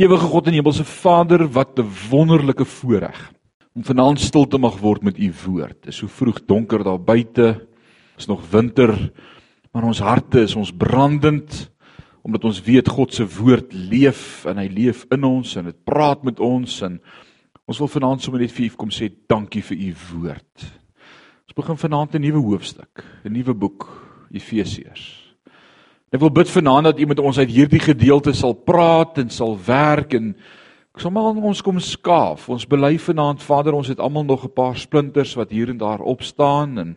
Ewige God en Hemelse Vader, wat 'n wonderlike voorreg om vanaand stil te mag word met u woord. Dit is so vroeg donker daar buite. Is nog winter, maar ons harte is ons brandend omdat ons weet God se woord leef en hy leef in ons en dit praat met ons en ons wil vanaand sommer net vir u kom sê dankie vir u woord. Ons begin vanaand 'n nuwe hoofstuk, 'n nuwe boek, Efesiërs. Ek wil bid vanaand dat U met ons uit hierdie gedeelte sal praat en sal werk en ek sal maar ons kom skaaf. Ons bely vanaand Vader, ons het almal nog 'n paar splinters wat hier en daar op staan en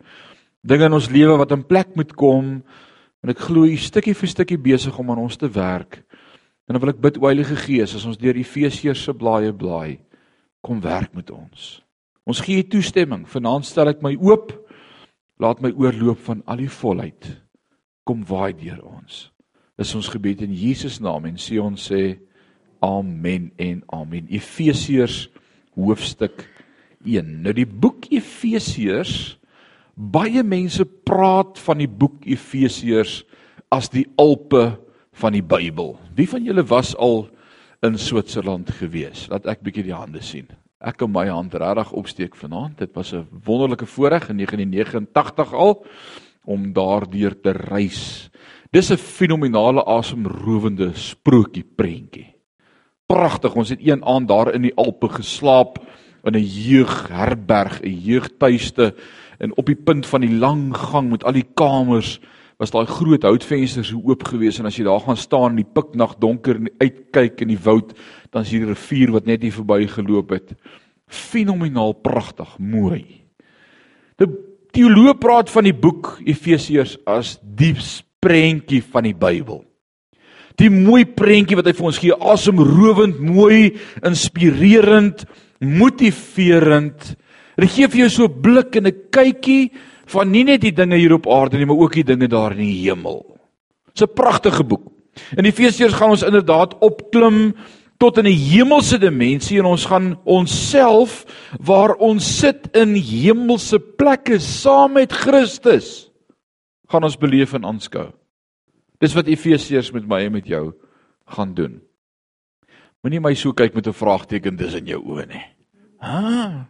dinge in ons lewe wat in plek moet kom. En ek glo U stukkie vir stukkie besig om aan ons te werk. En dan wil ek bid o Heilige Gees, as ons deur Efesiërs se blaaie blaai, kom werk met ons. Ons gee U toestemming. Vanaand stel ek my oop. Laat my oorloop van al die volheid kom waai deur ons. Dis ons gebed in Jesus naam en sê ons sê amen en amen. Efesiërs hoofstuk 1. Nou die boek Efesiërs baie mense praat van die boek Efesiërs as die Alpe van die Bybel. Wie van julle was al in Switserland gewees? Laat ek bietjie die hande sien. Ek kan my hand regtig opsteek vanaand. Dit was 'n wonderlike voorreg in 1989 al om daardeur te reis. Dis 'n fenominale asemrowende sprokie prentjie. Pragtig. Ons het een aand daar in die Alpe geslaap in 'n jeugherberg, 'n jeugtuiste en op die punt van die lang gang met al die kamers was daai groot houtvensters so oop gewees en as jy daar gaan staan in die piknag donker en uitkyk in die woud, dan is hier 'n rivier wat net hier verby geloop het. Fenomenaal pragtig, mooi. Die teoloog praat van die boek Efesiërs as die prentjie van die Bybel. Die mooi prentjie wat hy vir ons gee, asemrowend, mooi, inspirerend, motiverend. Dit gee vir jou so 'n blik en 'n kykie van nie net die dinge hier op aarde nie, maar ook die dinge daar in die hemel. Dit's 'n pragtige boek. In Efesiërs gaan ons inderdaad opklim tot in 'n hemelse dimensie en ons gaan onsself waar ons sit in hemelse plekke saam met Christus gaan ons beleef en aanskou. Dis wat Efesiërs met my en met jou gaan doen. Moenie my so kyk met 'n vraagteken dis in jou oë nie. Ha.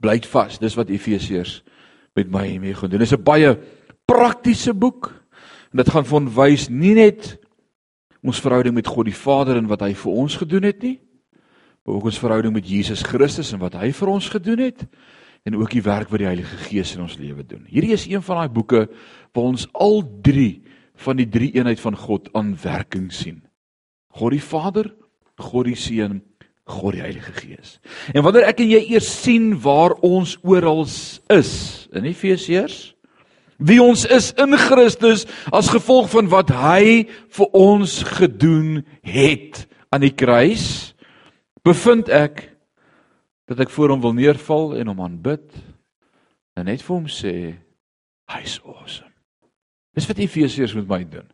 Bly vas, dis wat Efesiërs met my en mee gaan doen. Dis 'n baie praktiese boek dit gaan van wys nie net ons verhouding met God die Vader en wat hy vir ons gedoen het nie, maar ook ons verhouding met Jesus Christus en wat hy vir ons gedoen het en ook die werk wat die Heilige Gees in ons lewe doen. Hierdie is een van daai boeke waar ons al drie van die drie eenheid van God aan werking sien. God die Vader, God die Seun, God die Heilige Gees. En wanneer ek en jy eers sien waar ons oral is in Efesiërs wie ons is in Christus as gevolg van wat hy vir ons gedoen het aan die kruis bevind ek dat ek voor hom wil neerval en hom aanbid en net vir hom sê hy's awesome. Dis wat Efesiërs met my doen.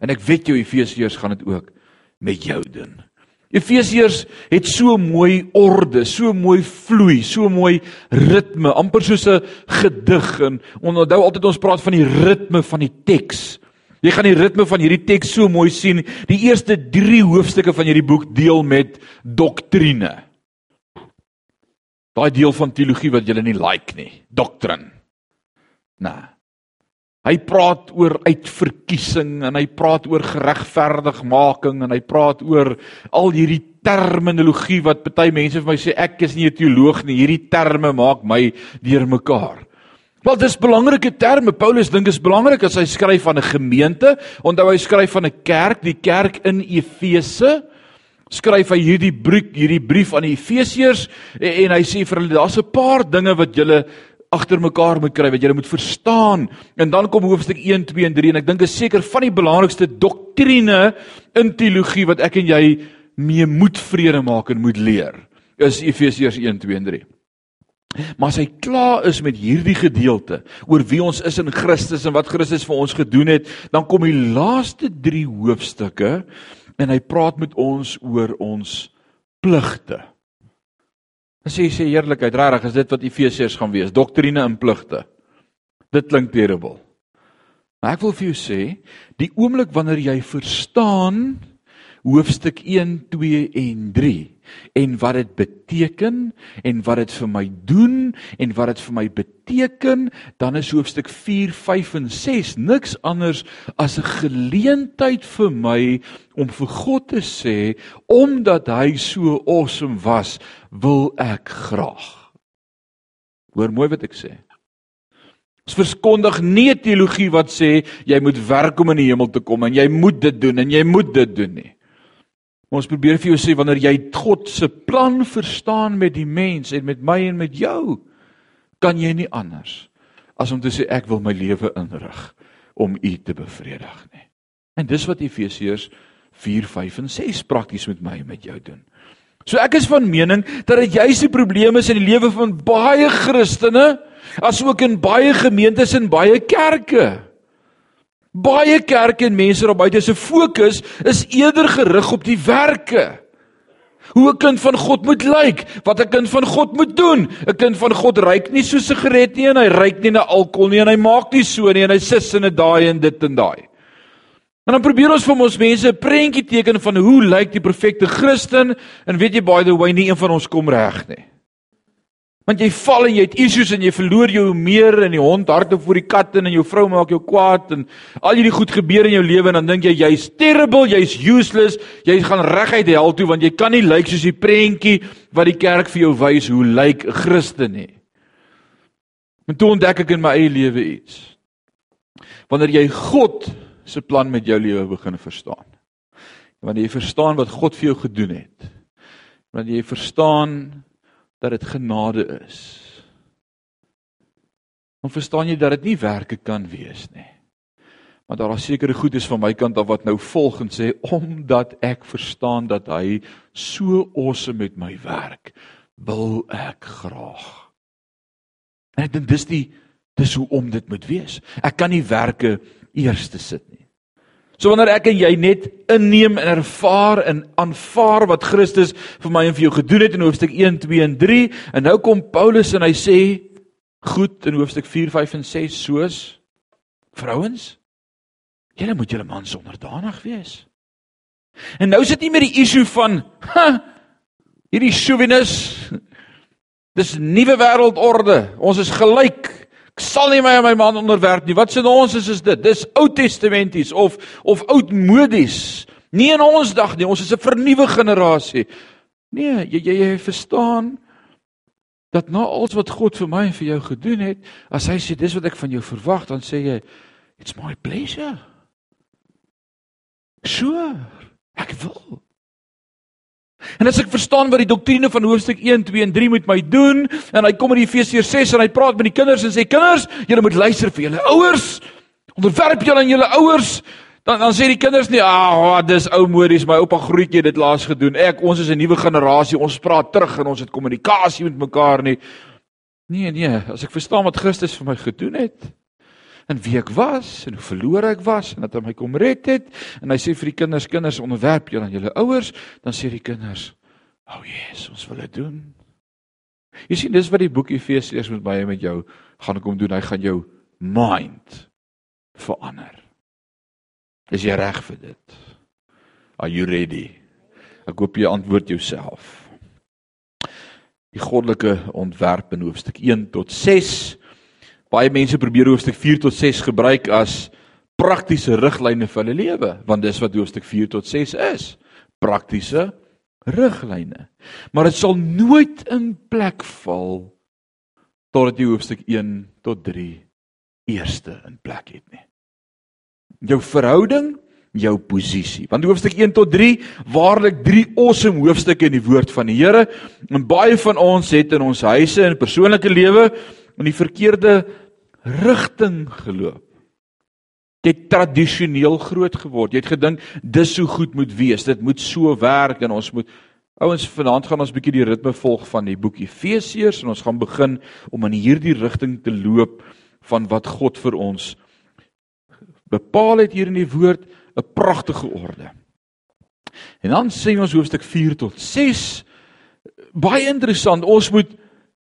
En ek weet jou Efesiërs gaan dit ook met jou doen. Efesiërs het so mooi orde, so mooi vloei, so mooi ritme, amper soos 'n gedig en onthou altyd ons praat van die ritme van die teks. Jy gaan die ritme van hierdie teks so mooi sien. Die eerste 3 hoofstukke van hierdie boek deel met doktrine. Daai deel van teologie wat jy nie like nie, doktrin. Nee. Hy praat oor uitverkiesing en hy praat oor geregverdigmaking en hy praat oor al hierdie terminologie wat baie mense vir my sê ek is nie 'n teoloog nie. Hierdie terme maak my deurmekaar. Wel dis belangrike terme. Paulus dink is belangrik as hy skryf van 'n gemeente. Onthou hy skryf van 'n kerk, die kerk in Efese. Skryf hy hierdie brief, hierdie brief aan die Efesiërs en, en hy sê vir hulle daar's 'n paar dinge wat julle agter mekaar moet kry wat jy moet verstaan. En dan kom hoofstuk 1, 2 en 3 en ek dink is seker van die belangrikste doktrine in teologie wat ek en jy mee moet vrede maak en moet leer. Is Efesiërs 1, 2 en 3. Maar as hy klaar is met hierdie gedeelte oor wie ons is in Christus en wat Christus vir ons gedoen het, dan kom die laaste 3 hoofstukke en hy praat met ons oor ons pligte. Dan sê hy sê eerlikheid, regtig is dit wat Efesiërs gaan wees, doktrine en pligte. Dit klink terrible. Maar ek wil vir jou sê, die oomblik wanneer jy verstaan hoofstuk 1, 2 en 3 en wat dit beteken en wat dit vir my doen en wat dit vir my beteken, dan is hoofstuk 4, 5 en 6 niks anders as 'n geleentheid vir my om vir God te sê omdat hy so awesome was, wil ek graag. Hoor mooi wat ek sê. Ons verskondig nie teologie wat sê jy moet werk om in die hemel te kom en jy moet dit doen en jy moet dit doen nie. Ons probeer vir jou sê wanneer jy God se plan verstaan met die mens en met my en met jou, kan jy nie anders as om te sê ek wil my lewe inrig om U te bevredig nie. En dis wat Efesiërs 4, 5 en 6 prakties met my en met jou doen. So ek is van mening dat dit juis die probleem is in die lewe van baie Christene asook in baie gemeentes en baie kerke. Baie kerke en mense daar buite se fokus is eerder gerig op die werke. Hoe 'n kind van God moet lyk, wat 'n kind van God moet doen. 'n Kind van God ryk nie so sigaret nie en hy ryk nie na alkohol nie en hy maak nie so nie en hy sis in 'n daai en dit en daai. En dan probeer ons vir ons mense 'n prentjie teken van hoe lyk die perfekte Christen en weet jy by the way nie een van ons kom reg nie. Want jy val en jy het issues en jy verloor jou meer en die hond hardloop voor die kat en jou vrou maak jou kwaad en al hierdie goed gebeur in jou lewe en dan dink jy jy's terrible, jy's useless, jy gaan reguit hel toe want jy kan nie lyk soos die prentjie wat die kerk vir jou wys hoe lyk 'n Christen nie. En toe ontdek ek in my eie lewe iets. Wanneer jy God se plan met jou lewe begin verstaan. Wanneer jy verstaan wat God vir jou gedoen het. Wanneer jy verstaan dat dit genade is. Dan verstaan jy dat dit nie werke kan wees nie. Maar daar is sekere goedes van my kant af wat nou volg en sê omdat ek verstaan dat hy so awesome met my werk, wil ek graag. En ek dink dis die dis hoe om dit moet wees. Ek kan nie werke eerste sit. So wanneer ek en jy net inneem en ervaar en aanvaar wat Christus vir my en vir jou gedoen het in hoofstuk 1, 2 en 3 en nou kom Paulus en hy sê goed in hoofstuk 4, 5 en 6 soos vrouens julle moet julle mans onderdanig wees. En nou sit nie meer die issue van ha, hierdie chauvinis dis nuwe wêreldorde ons is gelyk Ek sal nie my aan my man onderwerp nie. Wat sê ons is is dit? Dis Ou Testamenties of of oudmodies. Nie in ons dag nie. Ons is 'n vernuwe generasie. Nee, jy jy, jy verstaan dat na alles wat God vir my en vir jou gedoen het, as hy sê dis wat ek van jou verwag, dan sê jy it's my pleasure. Sure. Ek wil. En as ek verstaan wat die doktrine van hoofstuk 1, 2 en 3 met my doen en hy kom in Efesiërs 6 en hy praat met die kinders en sê kinders, julle moet luister vir julle ouers. Onderwerp julle aan julle ouers. Dan dan sê die kinders nie, "Ag, oh, dis ou modies, my oupa grootjie dit laas gedoen. Ek, ons is 'n nuwe generasie. Ons praat terug en ons het kommunikasie met mekaar nie." Nee, nee, as ek verstaan wat Christus vir my gedoen het, en wie ek was en hoe verlore ek was en dat hy my kom red het en hy sê vir die kinders kinders onderwerp julle aan julle ouers dan sê die kinders o oh yes ons wil dit doen. Jy sien dis wat die boek Efesiërs met baie met jou gaan kom doen. Hy gaan jou mind verander. Is jy reg vir dit? Are you ready? Ek hoop jy antwoord jouself. Die goddelike ontwerp in hoofstuk 1 tot 6 Baie mense probeer hoofstuk 4 tot 6 gebruik as praktiese riglyne vir hulle lewe, want dis wat hoofstuk 4 tot 6 is. Praktiese riglyne. Maar dit sal nooit in plek val totdat jy hoofstuk 1 tot 3 eerste in plek het nie. Jou verhouding, jou posisie. Want hoofstuk 1 tot 3 waarlik 3 awesome hoofstukke in die woord van die Here en baie van ons het in ons huise en persoonlike lewe in die verkeerde rigting geloop. Jy het tradisioneel groot geword. Jy het gedink dis so goed moet wees. Dit moet so werk en ons moet ouens vanaand gaan ons bietjie die ritme volg van die boek Efesiërs en ons gaan begin om in hierdie rigting te loop van wat God vir ons bepaal het hier in die woord, 'n pragtige orde. En dan sê ons hoofstuk 4 tot 6 baie interessant. Ons moet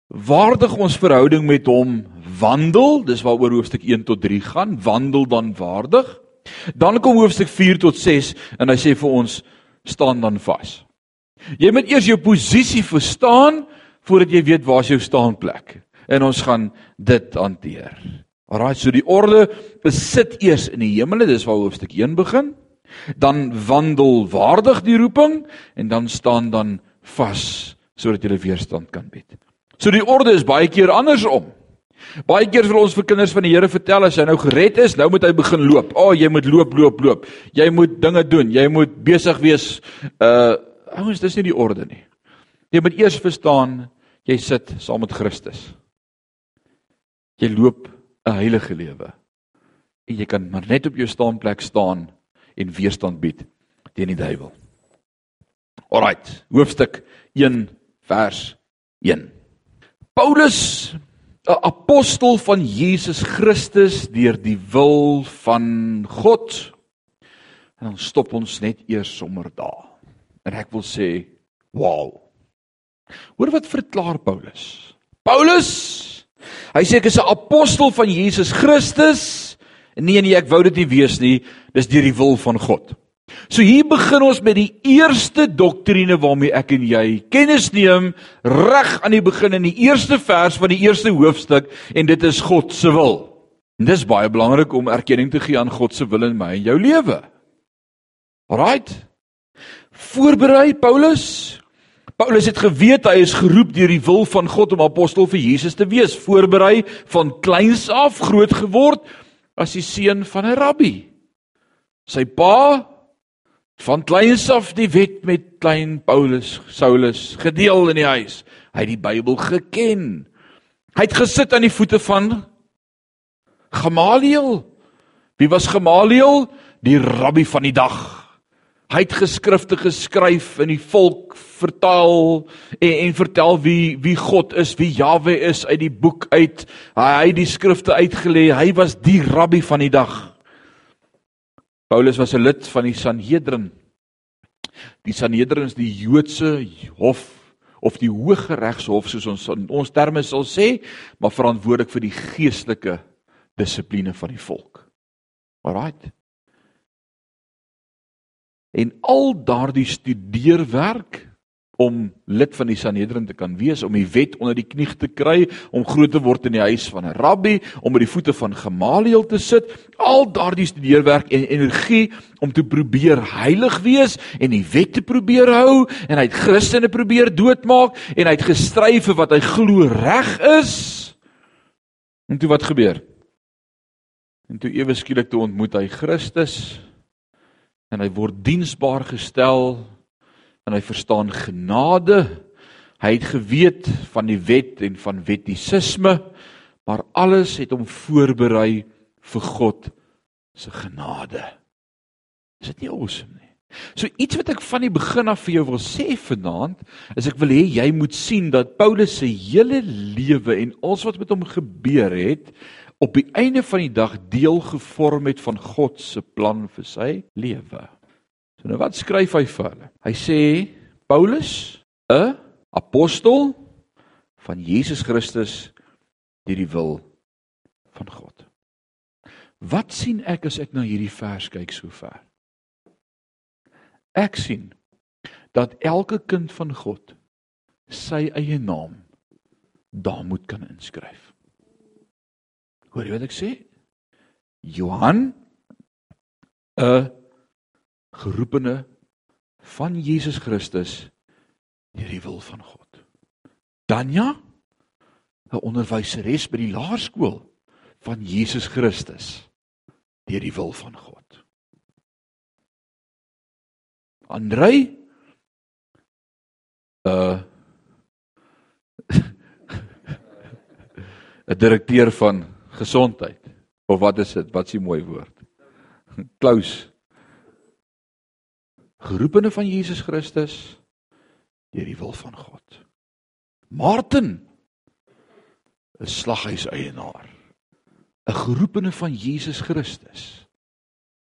waardig ons verhouding met hom wandel, dis waaroor hoofstuk 1 tot 3 gaan, wandel dan waardig. Dan kom hoofstuk 4 tot 6 en hy sê vir ons staan dan vas. Jy moet eers jou posisie verstaan voordat jy weet waar is jou staanplek. En ons gaan dit hanteer. Alraai, so die orde besit eers in die hemele, dis waar hoofstuk 1 begin. Dan wandel waardig die roeping en dan staan dan vas sodat jy weerstand kan bied. So die orde is baie keer andersom. Baie keer wil ons vir kinders van die Here vertel as hy nou gered is, nou moet hy begin loop. O, oh, jy moet loop, loop, loop. Jy moet dinge doen. Jy moet besig wees. Uh ouens, dis nie die orde nie. Jy moet eers verstaan jy sit saam met Christus. Jy loop 'n heilige lewe. En jy kan maar net op jou staanplek staan en weerstand bied teen die duiwel. Alraight, hoofstuk 1 vers 1. Paulus 'n apostel van Jesus Christus deur die wil van God. En dan stop ons net eers sommer daar. En ek wil sê, wow. Hoor wat verklaar Paulus? Paulus, hy sê ek is 'n apostel van Jesus Christus. Nee nee, ek wou dit nie wees nie. Dis deur die wil van God. So hier begin ons met die eerste doktrine waarmee ek en jy kennis neem reg aan die begin in die eerste vers van die eerste hoofstuk en dit is God se wil. En dis baie belangrik om erkenning te gee aan God se wil in my en jou lewe. Alraight. Voorberei Paulus. Paulus het geweet hy is geroep deur die wil van God om apostel vir Jesus te wees. Voorberei van kleins af groot geword as die seun van 'n rabbi. Sy pa van kleins af die wet met klein Paulus Saulus gedeel in die huis. Hy het die Bybel geken. Hy het gesit aan die voete van Gamaliel. Wie was Gamaliel? Die rabbi van die dag. Hy het geskrifte geskryf en die volk vertaal en, en vertel wie wie God is, wie Jawe is uit die boek uit. Hy het die skrifte uitgelê. Hy was die rabbi van die dag. Paulus was 'n lid van die Sanhedrin. Die Sanhedrin is die Joodse hof of die Hooggeregshof soos ons ons terme sal sê, maar verantwoordelik vir die geestelike dissipline van die volk. Alraight. En al daardie studeerwerk om lid van die Sanhedrin te kan wees, om die wet onder die knie te kry, om groot te word in die huis van 'n rabbi, om by die voete van Gamaliel te sit, al daardie studeerwerk en energie om te probeer heilig wees en die wet te probeer hou en hy het Christene probeer doodmaak en hy het gestry vir wat hy glo reg is. En toe wat gebeur? En toe ewe skielik toe ontmoet hy Christus en hy word diensbaar gestel en hy verstaan genade. Hy het geweet van die wet en van wettisisme, maar alles het hom voorberei vir God se genade. Is dit nie awesome nie? So iets wat ek van die begin af vir jou wil sê vanaand, is ek wil hê jy moet sien dat Paulus se hele lewe en alles wat met hom gebeur het, op die einde van die dag deel gevorm het van God se plan vir sy lewe. So nou wat skryf hy vir hulle? Hy sê Paulus, 'n apostel van Jesus Christus deur die wil van God. Wat sien ek as ek na hierdie vers kyk sover? Ek sien dat elke kind van God sy eie naam daar moet kan inskryf. Hoor jy wat ek sê? Johan 'n geroepene van Jesus Christus deur die wil van God. Danja 'n onderwyseres by die laerskool van Jesus Christus deur die wil van God. Andrei 'n 'n direkteur van gesondheid of wat is dit? Wat is die mooi woord? Klaus geroepene van Jesus Christus deur die wil van God. Martin 'n slaghuis eienaar, 'n geroepene van Jesus Christus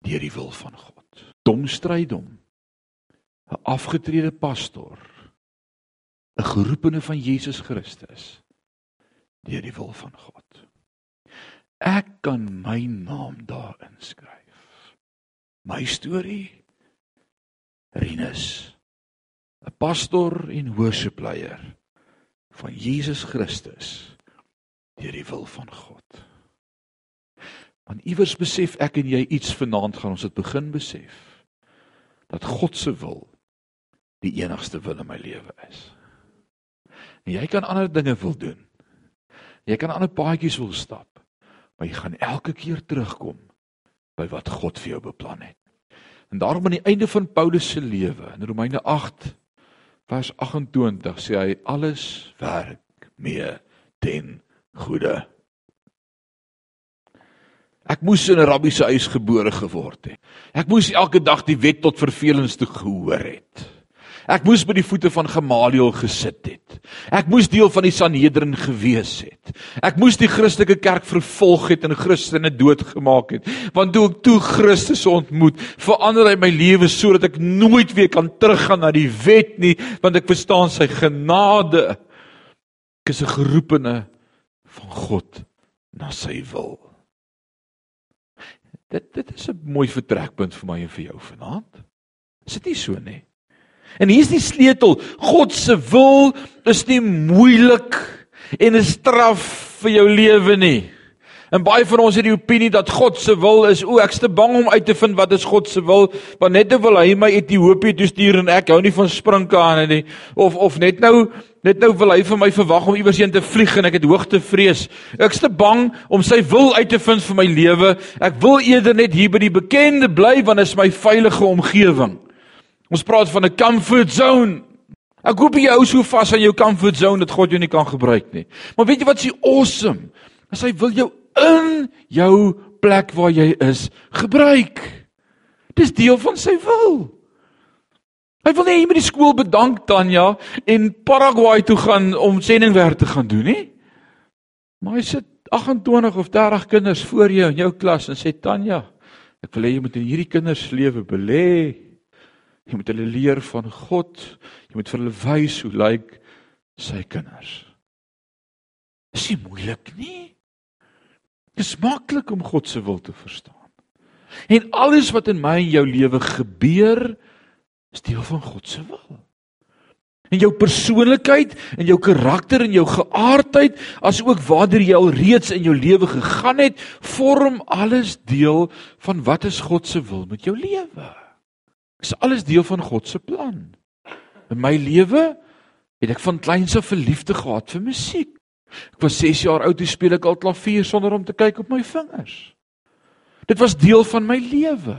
deur die wil van God. Dom strydom 'n afgetrede pastoor, 'n geroepene van Jesus Christus deur die wil van God. Ek kan my naam daar inskryf. My storie Rinus, 'n pastor en worship leier van Jesus Christus deur die wil van God. Want iewers besef ek en jy iets vanaand gaan ons dit begin besef dat God se wil die enigste wil in my lewe is. En jy kan ander dinge wil doen. Jy kan ander paadjies wil stap, maar jy gaan elke keer terugkom by wat God vir jou beplan het. En daarom aan die einde van Paulus se lewe in Romeine 8 vers 28 sê hy alles werk mee ten goeie. Ek moes in 'n rabbi se huis gebore geword het. Ek moes elke dag die wet tot vervelings toe gehoor het. Ek moes by die voete van Gamaliel gesit het. Ek moes deel van die Sanhedrin gewees het. Ek moes die Christelike kerk vervolg het en Christene doodgemaak het. Want toe ek toe Christus ontmoet, verander hy my lewe sodat ek nooit weer kan teruggaan na die wet nie, want ek verstaan sy genade. Ek is 'n geroepene van God na sy wil. Dit dit is 'n mooi vertrekpunt vir my en vir jou vanaand. Is dit nie so nie? En hier's die sleutel. God se wil is nie moeilik en 'n straf vir jou lewe nie. En baie van ons het die opinie dat God se wil is, o, ek's te bang om uit te vind wat is God se wil, want net nou wil hy my Ethiopië toe stuur en ek hou nie van sprinkane nie. Of of net nou net nou wil hy vir my verwag om iewers heen te vlieg en ek het hoogtevrees. Ek's te bang om sy wil uit te vind vir my lewe. Ek wil eerder net hier by die bekende bly want dit is my veilige omgewing. Ons praat van 'n comfort zone. Ek hoop jy hou so vas aan jou comfort zone dat God jou nie kan gebruik nie. Maar weet jy wat s'ie awesome? As hy wil jou in jou plek waar jy is gebruik. Dis deel van sy wil. Hy wil nie jy met die skool bedank Tanya en Paraguay toe gaan om sendingwerk te gaan doen nie. Maar hy sit 28 of 30 kinders voor jou in jou klas en sê Tanya, ek wil hê jy moet in hierdie kinders lewe belê. Jy moet hulle leer van God. Jy moet vir hulle wys hoe lyk sy kinders. Dis nie moeilik nie. Dis maklik om God se wil te verstaan. En alles wat in my en jou lewe gebeur, is deel van God se wil. En jou persoonlikheid en jou karakter en jou geaardheid, asook waartoe jy al reeds in jou lewe gegaan het, vorm alles deel van wat is God se wil met jou lewe. Dis alles deel van God se plan. In my lewe het ek van kleins af 'n liefde gehad vir musiek. Ek was 6 jaar oud toe speel ek al klavier sonder om te kyk op my vingers. Dit was deel van my lewe.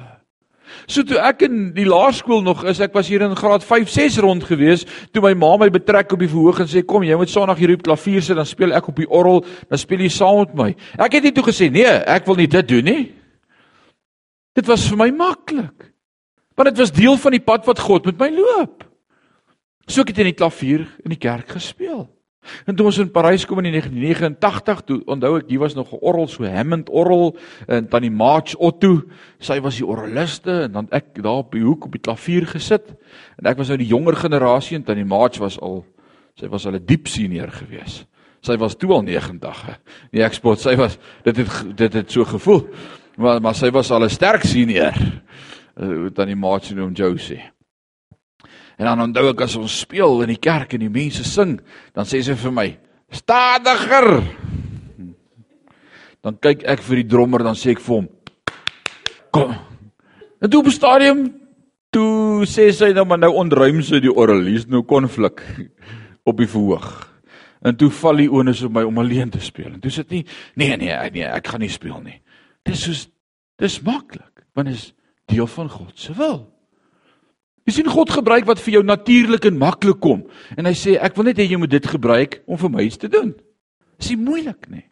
So toe ek in die laerskool nog is, ek was hier in graad 5, 6 rond gewees, toe my ma my betrek op die verhoog en sê kom, jy moet Sondag hier op klavier sit, dan speel ek op die orgel, dan speel jy saam met my. Ek het nie toe gesê nee, ek wil nie dit doen nie. Dit was vir my maklik. Want dit was deel van die pad wat God met my loop. So ek het in die klavier in die kerk gespeel. En toe ons in Parys kom in 1989, toe onthou ek hier was nog 'n orgel so Hammond orgel en tannie March Otto, sy was die orgeliste en dan ek daar op die hoek op die klavier gesit en ek was nou die jonger generasie en tannie March was al sy was al 'n diep senior gewees. Sy was toe al 90. Nee, ek spot, sy was dit het dit het so gevoel. Maar maar sy was al 'n sterk senior uh, dan die maatjie noem Josie. En dan onthou ek as ons speel in die kerk en die mense sing, dan sê sy vir my: "Stadiger." Dan kyk ek vir die drummer, dan sê ek vir hom: "Kom." En toe op die stadium toe sê sy nou maar nou ontruim sy die orgel, hier's nou konflik op die verhoog. En toe val die onus op my om alleen te speel. En toe sê dit nie: "Nee nee, nee, ek gaan nie speel nie." Dis so dis maklik, want is deel van God se wil. Jy sien God gebruik wat vir jou natuurlik en maklik kom en hy sê ek wil net hê jy moet dit gebruik om vir my iets te doen. Dis nie moeilik nie.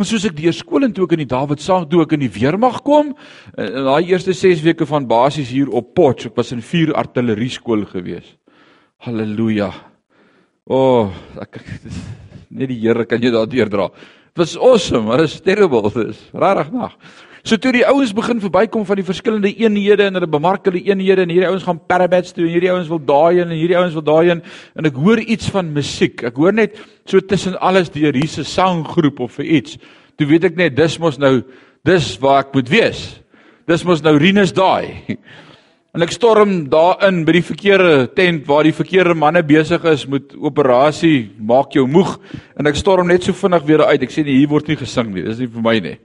Maar soos ek deur skool en toe ek in die Dawid saak toe ek in die weermag kom, in daai eerste 6 weke van basies hier op Potch, ek was in 4 artillerie skool gewees. Halleluja. O, oh, ek net die Here kan jou daardeur dra. Dit was awesome, maar dit is terrible, dit is regtig nag. So toe die ouens begin verbykom van die verskillende eenhede en hulle bemark hulle eenhede en hierdie ouens gaan parabats toe en hierdie ouens wil daai en hierdie ouens wil daai en en ek hoor iets van musiek. Ek hoor net so tussen alles deur hierse sanggroep of vir iets. Toe weet ek net dis mos nou dis waar ek moet wees. Dis mos nou Rinus daai. En ek storm daarin by die verkeerde tent waar die verkeerde manne besig is met operasie maak jou moeg en ek storm net so vinnig weer uit. Ek sê nee, hier word nie gesing nie. Dis nie vir my nie.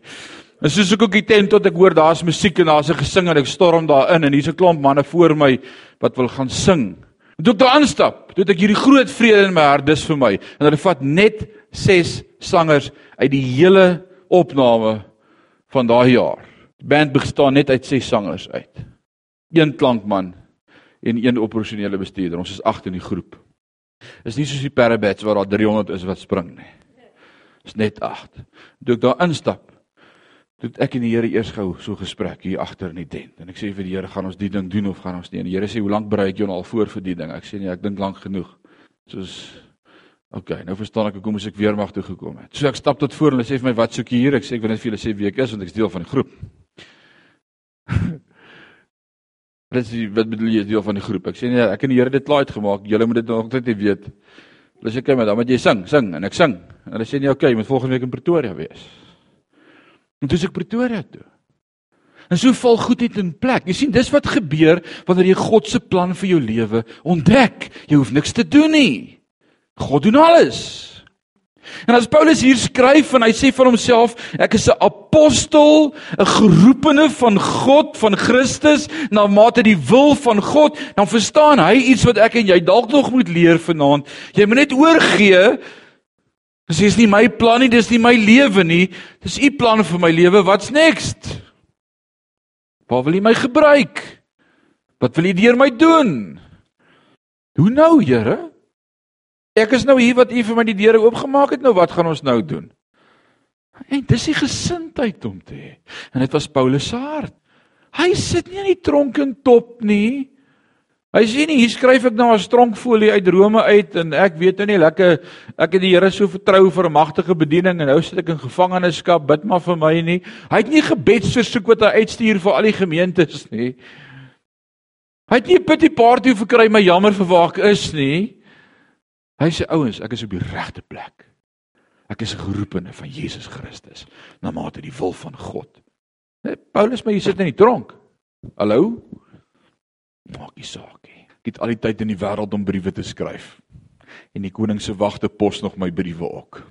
En soos ek ook die tent tot ek hoor daar's musiek en daar's 'n gesing en ek storm daarin en hier's 'n klomp manne voor my wat wil gaan sing. Toe ek daar aanstap, toe ek hierdie groot vrede in my hart dis vir my. En hulle vat net 6 sangers uit die hele opname van daai jaar. Die band bestaan net uit 6 sangers uit. Een klankman en een operasionele bestuurder. Ons is 8 in die groep. Is nie soos die parabats waar daar 300 is wat spring nie. Is net 8. Toe ek daar instap, toe ek en die Here eers gou so gesprek hier agter in die tent. En ek sê vir die Here, gaan ons die ding doen of gaan ons nie? En die Here sê, "Hoe lank berei ek jou al voor vir die ding?" Ek sê nee, ek dink lank genoeg. Soos Oké, okay, nou verstaan ek hoekom ek weer mag toe gekom het. So ek stap tot voor en hulle sê vir my, "Wat soek jy hier?" Ek sê ek wil net vir julle sê wie ek is want ek is deel van die groep. Wat is wat bedoel jy deel van die groep? Ek sê nee, ek en die Here het dit klaar uitgemaak. Julle moet dit nog net weet. Hulle sê kyk maar, dan moet jy sing, sing en ek sing. En hulle sê nee, oké, okay, jy moet volgende week in Pretoria wees. En toe is ek Pretoria toe. En so val goedheid in plek. Jy sien, dis wat gebeur wanneer jy God se plan vir jou lewe ontdek. Jy hoef niks te doen nie. God doen alles. En as Paulus hier skryf en hy sê van homself, ek is 'n apostel, 'n geroepene van God, van Christus, na mate die wil van God, dan verstaan hy iets wat ek en jy dalk nog moet leer vanaand. Jy moet net oorgee Dis is nie my plan nie, dis nie my lewe nie. Dis u plan vir my lewe. Wat's next? Waar wil u my gebruik? Wat wil u deur my doen? Hoe nou, Here? Ek is nou hier wat u vir my die deure oopgemaak het. Nou wat gaan ons nou doen? En dis die gesindheid om te hê. En dit was Paulus se hart. Hy sit nie in die tronk en top nie. Hy sê nie hier skryf ek nou 'n stronkfolie uit Rome uit en ek weet nou nie lekker ek het die Here so vertrou vir 'n magtige bediening en nou sit ek in gevangenskap bid maar vir my nie. Hy het nie gebedsversoek wat hy uitstuur vir al die gemeentes nie. Hy het nie 'n pity party verkry my jammer vir waar ek is nie. Hy sê ouens, ek is op die regte plek. Ek is 'n geroepene van Jesus Christus na mate die wil van God. Paulus maar jy sit in die tronk. Hallo? Maak nie saak. Ek het al die tyd in die wêreld om briewe te skryf. En die koning se wagte pos nog my briewe ook.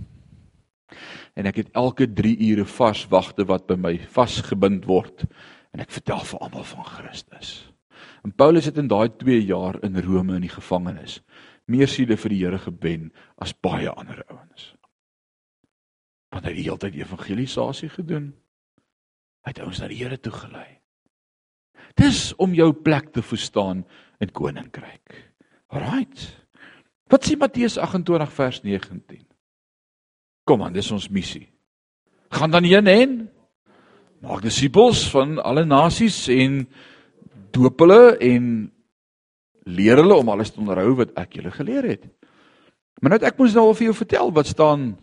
En ek het elke 3 ure vars wagte wat by my vasgebind word en ek vertel vir almal van Christus. En Paulus het in daai 2 jaar in Rome in die gevangenis meer siele vir die Here gewen as baie ander ouens. Want hy het die hele tyd evangelisasie gedoen. Hy het ons na die Here toe gelei. Dis om jou plek te verstaan in koninkryk. Alraight. Wat sê Matteus 28 vers 19? Kom aan, dis ons missie. Gaan dan heen en maak disippels van alle nasies en doop hulle en leer hulle om alles te onderhou wat ek julle geleer het. Maar nou ek moet nou al vir jou vertel wat staan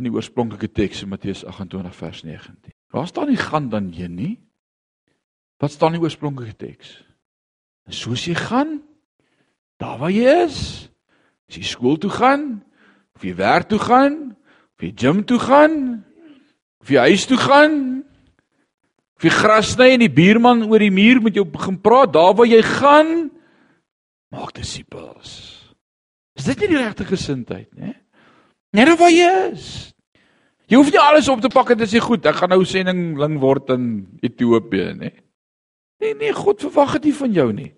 in die oorspronklike teks in Matteus 28 vers 19. Waar staan nie gaan dan heen nie? Wat staan in die oorspronklike teks? Soos jy gaan, daar waar jy is, as jy skool toe gaan, of jy werk toe gaan, of jy gym toe gaan, of jy huis toe gaan, of jy gras sny en die buurman oor die muur met jou begin praat, daar waar jy gaan, maak disippels. Is dit nie die regte gesindheid nie? Net waar jy is. Jy hoef nie alles op te pak en te sê goed, ek gaan nou sendingling word in Ethiopië, nê? Nee nee, God verwag dit nie van jou nie.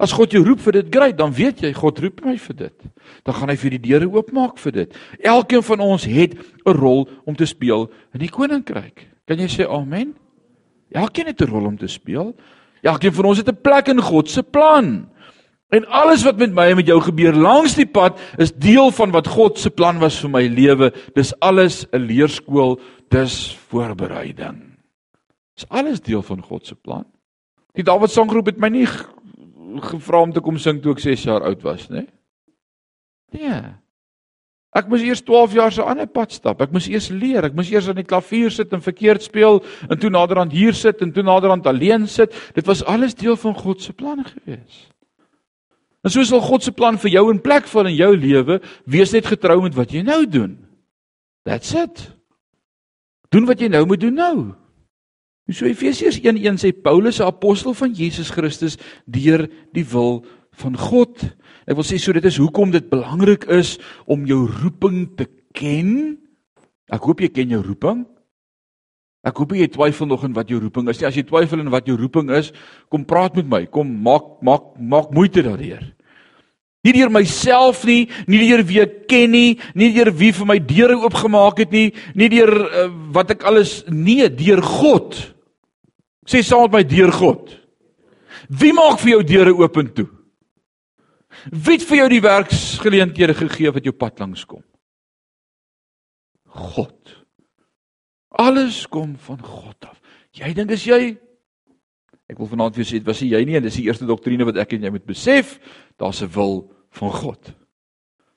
As God jou roep vir dit, great, dan weet jy God roep my vir dit. Dan gaan hy vir die deure oopmaak vir dit. Elkeen van ons het 'n rol om te speel in die koninkryk. Kan jy sê amen? Elkeen het 'n rol om te speel. Elkeen van ons het 'n plek in God se plan. En alles wat met my en met jou gebeur langs die pad is deel van wat God se plan was vir my lewe. Dis alles 'n leerskool, dis voorbereiding. Dis alles deel van God se plan. Die Dawid sanggroep het my nie gevra om te kom sing toe ek 6 jaar oud was, nê? Nee. nee. Ek moes eers 12 jaar se ander pad stap. Ek moes eers leer. Ek moes eers aan die klavier sit en verkeerd speel en toe naderhand hier sit en toe naderhand alleen sit. Dit was alles deel van God se planne gewees. En so sal God se plan vir jou in plek val in jou lewe, wees net getrou met wat jy nou doen. That's it. Doen wat jy nou moet doen nou. So Efesiërs 1:1 sê Paulus, 'n apostel van Jesus Christus deur die wil van God. Ek wil sê so dit is hoekom dit belangrik is om jou roeping te ken. Ek hoop jy ken jou roeping. Ek hoop jy twyfel nog in wat jou roeping is. As jy twyfel in wat jou roeping is, kom praat met my. Kom maak maak maak moeite daardeur. Nie deur myself nie, nie deur wie ek ken nie, nie deur wie vir my deure oopgemaak het nie, nie deur uh, wat ek alles nee, deur God. Sê saam met my deur God. Wie maak vir jou deure oop en toe? Wie het vir jou die werksgeleenthede gegee wat jou pad langs kom? God. Alles kom van God af. Jy dink as jy Ek wil vanaand vir jou sê dit was nie jy nie en dis die eerste doktrine wat ek en jy moet besef, daar's 'n wil van God.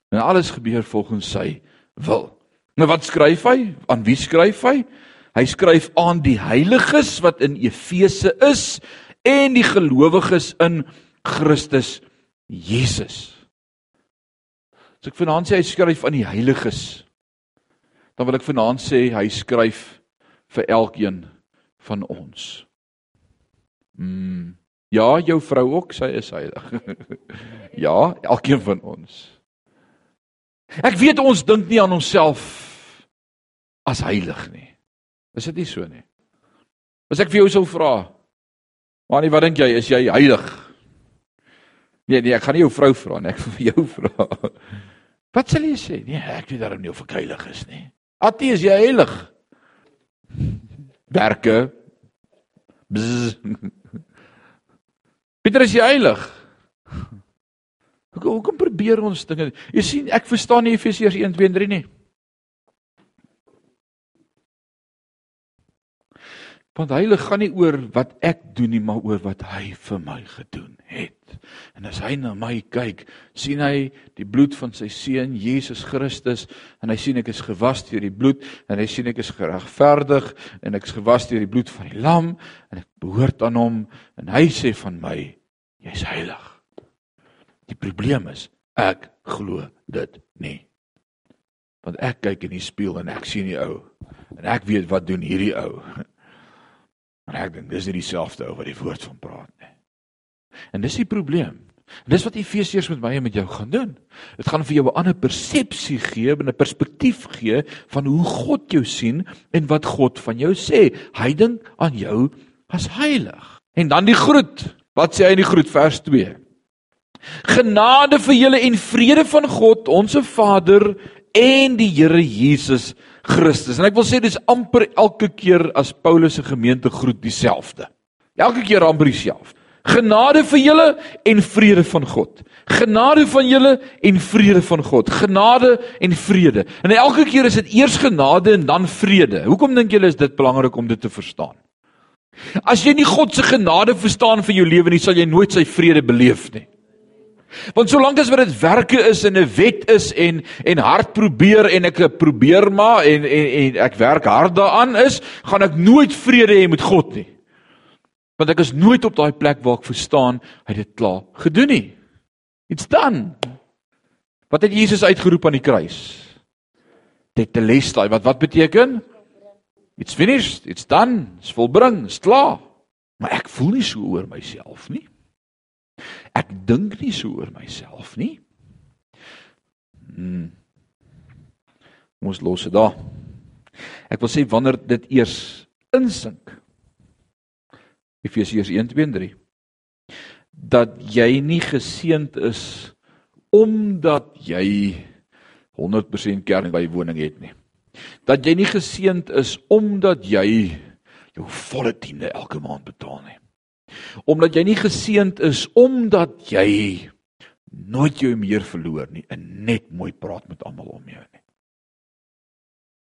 En alles gebeur volgens sy wil. Nou wat skryf hy? Aan wie skryf hy? Hy skryf aan die heiliges wat in Efese is en die gelowiges in Christus Jesus. As ek vanaand sê hy skryf aan die heiliges, dan wil ek vanaand sê hy skryf vir elkeen van ons. Mm. Ja, jou vrou ook, sy is heilig. ja, elkeen van ons. Ek weet ons dink nie aan onsself as heilig nie. Is dit nie so nie? As ek vir jou sou vra, Manie, wat dink jy, is jy heilig? Nee, nee, ek gaan nie jou vrou vra nie, ek wil vir jou vra. Wat sal jy sê? Nee, ek weet daarom nie of ek heilig is nie. Atie is jy heilig? Werke. Bzz. Pieter is jy heilig? Hoe kom probeer ons dinge? Jy sien, ek verstaan nie Efesiërs 1:2 en 3 nie. Want heilig gaan nie oor wat ek doen nie, maar oor wat hy vir my gedoen het. En as hy na my kyk, sien hy die bloed van sy seun Jesus Christus en hy sien ek is gewas deur die bloed en hy sien ek is geregverdig en ek is gewas deur die bloed van die lam en ek behoort aan hom en hy sê van my, jy's heilig. Die probleem is ek glo dit nie. Want ek kyk in die spieël en ek sien die ou en ek weet wat doen hierdie ou. Maar ek dink dis nie dieselfde ou wat die woord van praat nie. En dis die probleem. En dis wat Efesiërs met my en met jou gaan doen. Dit gaan vir jou 'n ander persepsie gee, 'n perspektief gee van hoe God jou sien en wat God van jou sê. Hy dink aan jou as heilig. En dan die groet. Wat sê hy in die groet vers 2? Genade vir julle en vrede van God, ons Vader en die Here Jesus Christus. En ek wil sê dis amper elke keer as Paulus se gemeente groet dieselfde. Elke keer amper dieselfde. Genade vir julle en vrede van God. Genade van julle en vrede van God. Genade en vrede. En elke keer is dit eers genade en dan vrede. Hoekom dink julle is dit belangrik om dit te verstaan? As jy nie God se genade verstaan vir jou lewe nie, sal jy nooit sy vrede beleef nie. Want solank as wat dit werke is en 'n wet is en en hard probeer en ek probeer maar en en en ek werk hard daaraan is, gaan ek nooit vrede hê met God nie. Want ek is nooit op daai plek waar ek verstaan hy het dit klaar gedoen nie. It's done. Wat het Jesus uitgeroep aan die kruis? Tetelestai, wat wat beteken? It's finished, it's done, it's volbring, it's klaar. Maar ek voel nie so oor myself nie. Ek dink nie so oor myself nie. Hmm. Ons los dit daar. Ek wil sê wanneer dit eers insink. Efesiërs 1:2-3 dat jy nie geseënd is omdat jy 100% kernbywoning het nie. Dat jy nie geseënd is omdat jy jou volle tiende elke maand betaal nie omdat jy nie geseënd is omdat jy nooit jou meer verloor nie en net mooi praat met almal om jou nie.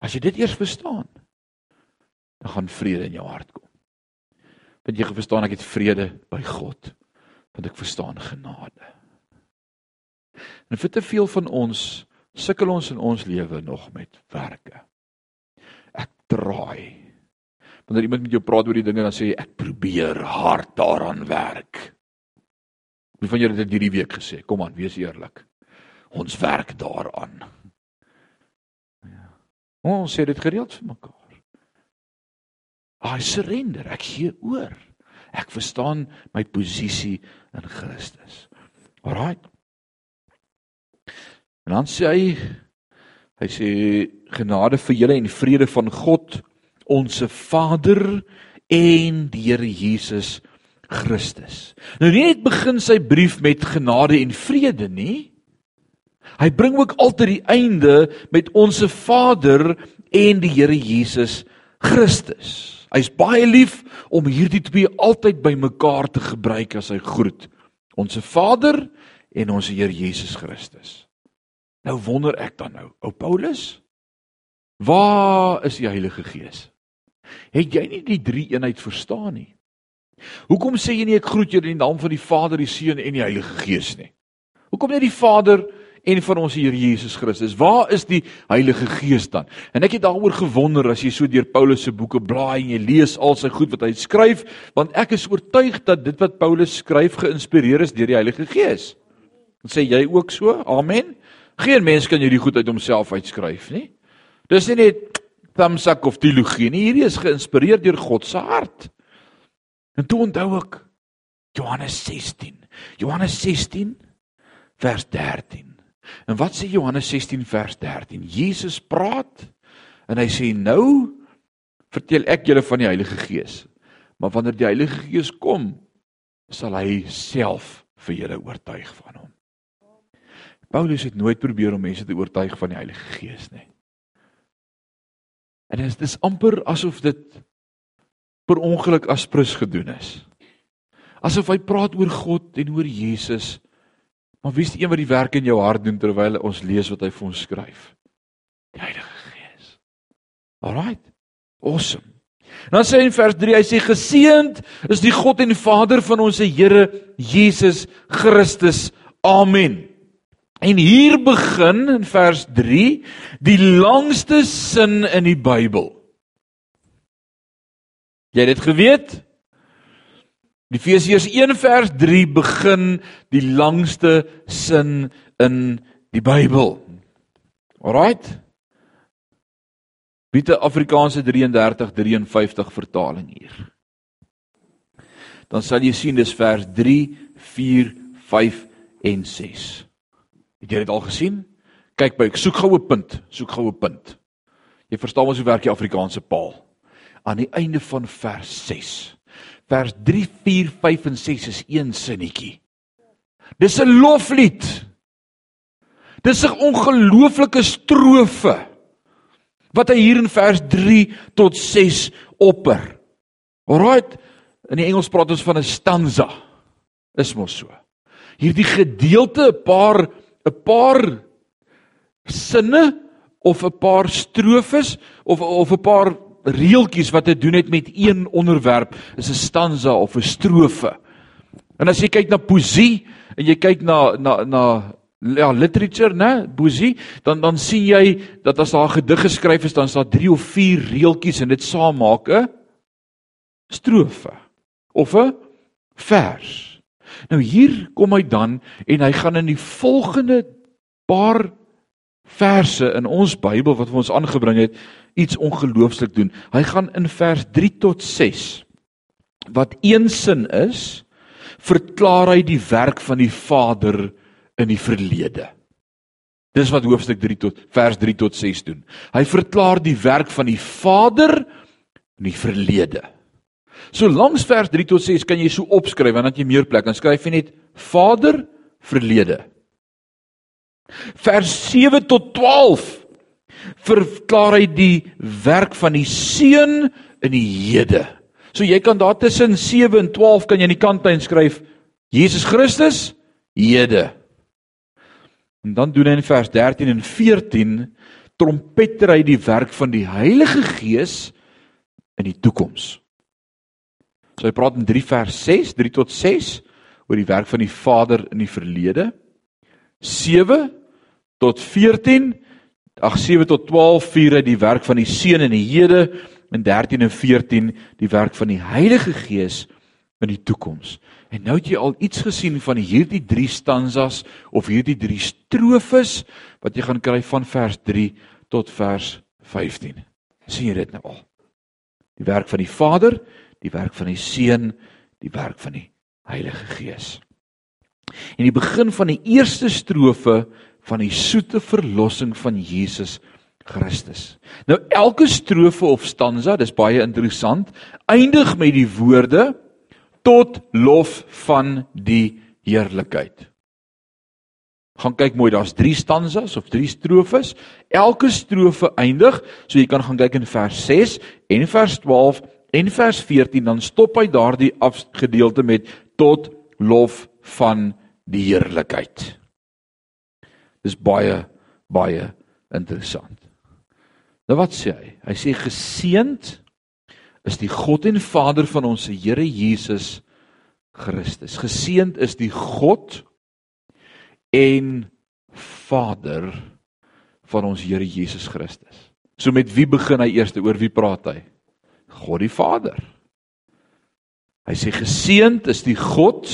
As jy dit eers verstaan, dan gaan vrede in jou hart kom. Want jy verstaan ek het vrede by God, want ek verstaan genade. En vir te veel van ons sukkel ons in ons lewe nog met werke. Ek draai wanneer iemand met jou praat oor die dinge dan sê jy ek probeer hard daaraan werk. Wie van julle het dit hierdie week gesê? Kom aan, wees eerlik. Ons werk daaraan. Ja. Ons sê dit gereeld vir mekaar. I surrender. Ek gee oor. Ek verstaan my posisie in Christus. Alraai. En dan sê hy hy sê genade vir julle en vrede van God ons Vader en die Here Jesus Christus. Nou nie net begin sy brief met genade en vrede nie. Hy bring ook altyd die einde met ons Vader en die Here Jesus Christus. Hy's baie lief om hierdie twee altyd bymekaar te gebruik as hy groet. Ons Vader en ons Here Jesus Christus. Nou wonder ek dan nou, ou Paulus, waar is die Heilige Gees? Het jy nie die drie eenheid verstaan nie? Hoekom sê jy nie ek groet julle in die naam van die Vader, die Seun en die Heilige Gees nie? Hoekom net die Vader en van ons Here Jesus Christus? Waar is die Heilige Gees dan? En ek het daaroor gewonder as jy so deur Paulus se boeke blaai en jy lees al sy goed wat hy skryf, want ek is oortuig dat dit wat Paulus skryf geïnspireer is deur die Heilige Gees. En sê jy ook so? Amen. Geen mens kan hierdie goed uit homself uitskryf nie. Dis nie net thumbsak of teologie nie. Hierdie is geïnspireer deur God se hart. En toe onthou ek Johannes 16. Johannes 16 vers 13. En wat sê Johannes 16 vers 13? Jesus praat en hy sê nou vertel ek julle van die Heilige Gees. Maar wanneer die Heilige Gees kom, sal hy self vir julle oortuig van hom. Paulus het nooit probeer om mense te oortuig van die Heilige Gees nie. En dit is dis amper asof dit per ongeluk as prins gedoen is. Asof hy praat oor God en oor Jesus. Maar wie is die een wat die werk in jou hart doen terwyl ons lees wat hy vir ons skryf? Die Heilige Gees. Alraight. Awesome. Dan sê hy in vers 3, hy sê geseënd is die God en Vader van ons Here Jesus Christus. Amen. En hier begin in vers 3 die langste sin in die Bybel. Jy het dit geweet? Efesiërs 1 vers 3 begin die langste sin in die Bybel. Alraight. Biete Afrikaanse 33 53 vertaling hier. Dan sal jy sien dis vers 3 4 5 en 6. Het jy dit al gesien? Kyk by, soek gou 'n punt, soek gou 'n punt. Jy verstaan mos hoe werk die Afrikaanse paal. Aan die einde van vers 6. Vers 3, 4, 5 en 6 is een sinnetjie. Dis 'n loflied. Dis 'n ongelooflike strofe wat hy hier in vers 3 tot 6 opper. Alraight, in die Engels praat ons van 'n stanza. Is mos so. Hierdie gedeelte 'n paar 'n paar sinne of 'n paar strofes of of 'n paar reeltjies wat te doen het met een onderwerp is 'n stanza of 'n strofe. En as jy kyk na poesie en jy kyk na na na ja literature, né, poesie, dan dan sien jy dat as daar 'n gedig geskryf is, dan is daar 3 of 4 reeltjies en dit saam maak 'n strofe of 'n vers. Nou hier kom hy dan en hy gaan in die volgende paar verse in ons Bybel wat ons aangebring het iets ongelooflik doen. Hy gaan in vers 3 tot 6 wat een sin is, verklaar hy die werk van die Vader in die verlede. Dis wat hoofstuk 3 tot vers 3 tot 6 doen. Hy verklaar die werk van die Vader in die verlede. So langs vers 3 tot 6 kan jy so opskryf want dan jy meer plek. Dan skryf jy net Vader verlede. Vers 7 tot 12 verklaar hy die werk van die Seun in die hede. So jy kan daar tussen 7 en 12 kan jy aan die kantlyn skryf Jesus Christus hede. En dan doen hy in vers 13 en 14 trompeter hy die werk van die Heilige Gees in die toekoms. So hy praat in 3 vers 6, 3 tot 6 oor die werk van die Vader in die verlede. 7 tot 14, ag 7 tot 12 vier hy die werk van die Seun in die hede en 13 en 14 die werk van die Heilige Gees in die toekoms. En nou het jy al iets gesien van hierdie drie stanzas of hierdie drie strofes wat jy gaan kry van vers 3 tot vers 15. sien jy dit nou al? Die werk van die Vader, die werk van die Seun, die werk van die Heilige Gees. En die begin van die eerste strofe van die soete verlossing van Jesus Christus. Nou elke strofe of stanza, dis baie interessant, eindig met die woorde tot lof van die heerlikheid. Gaan kyk mooi, daar's 3 stanzas of 3 strofes. Elke strofe eindig, so jy kan gaan kyk in vers 6 en vers 12 en vers 14 dan stop hy daardie afgedeelte met tot lof van die heerlikheid. Dis baie baie interessant. Nou wat sê hy? Hy sê geseend is die God en Vader van ons Here Jesus Christus. Geseend is die God en Vader van ons Here Jesus Christus. So met wie begin hy eers? Oor wie praat hy? God die Vader. Hy sê geseend is die God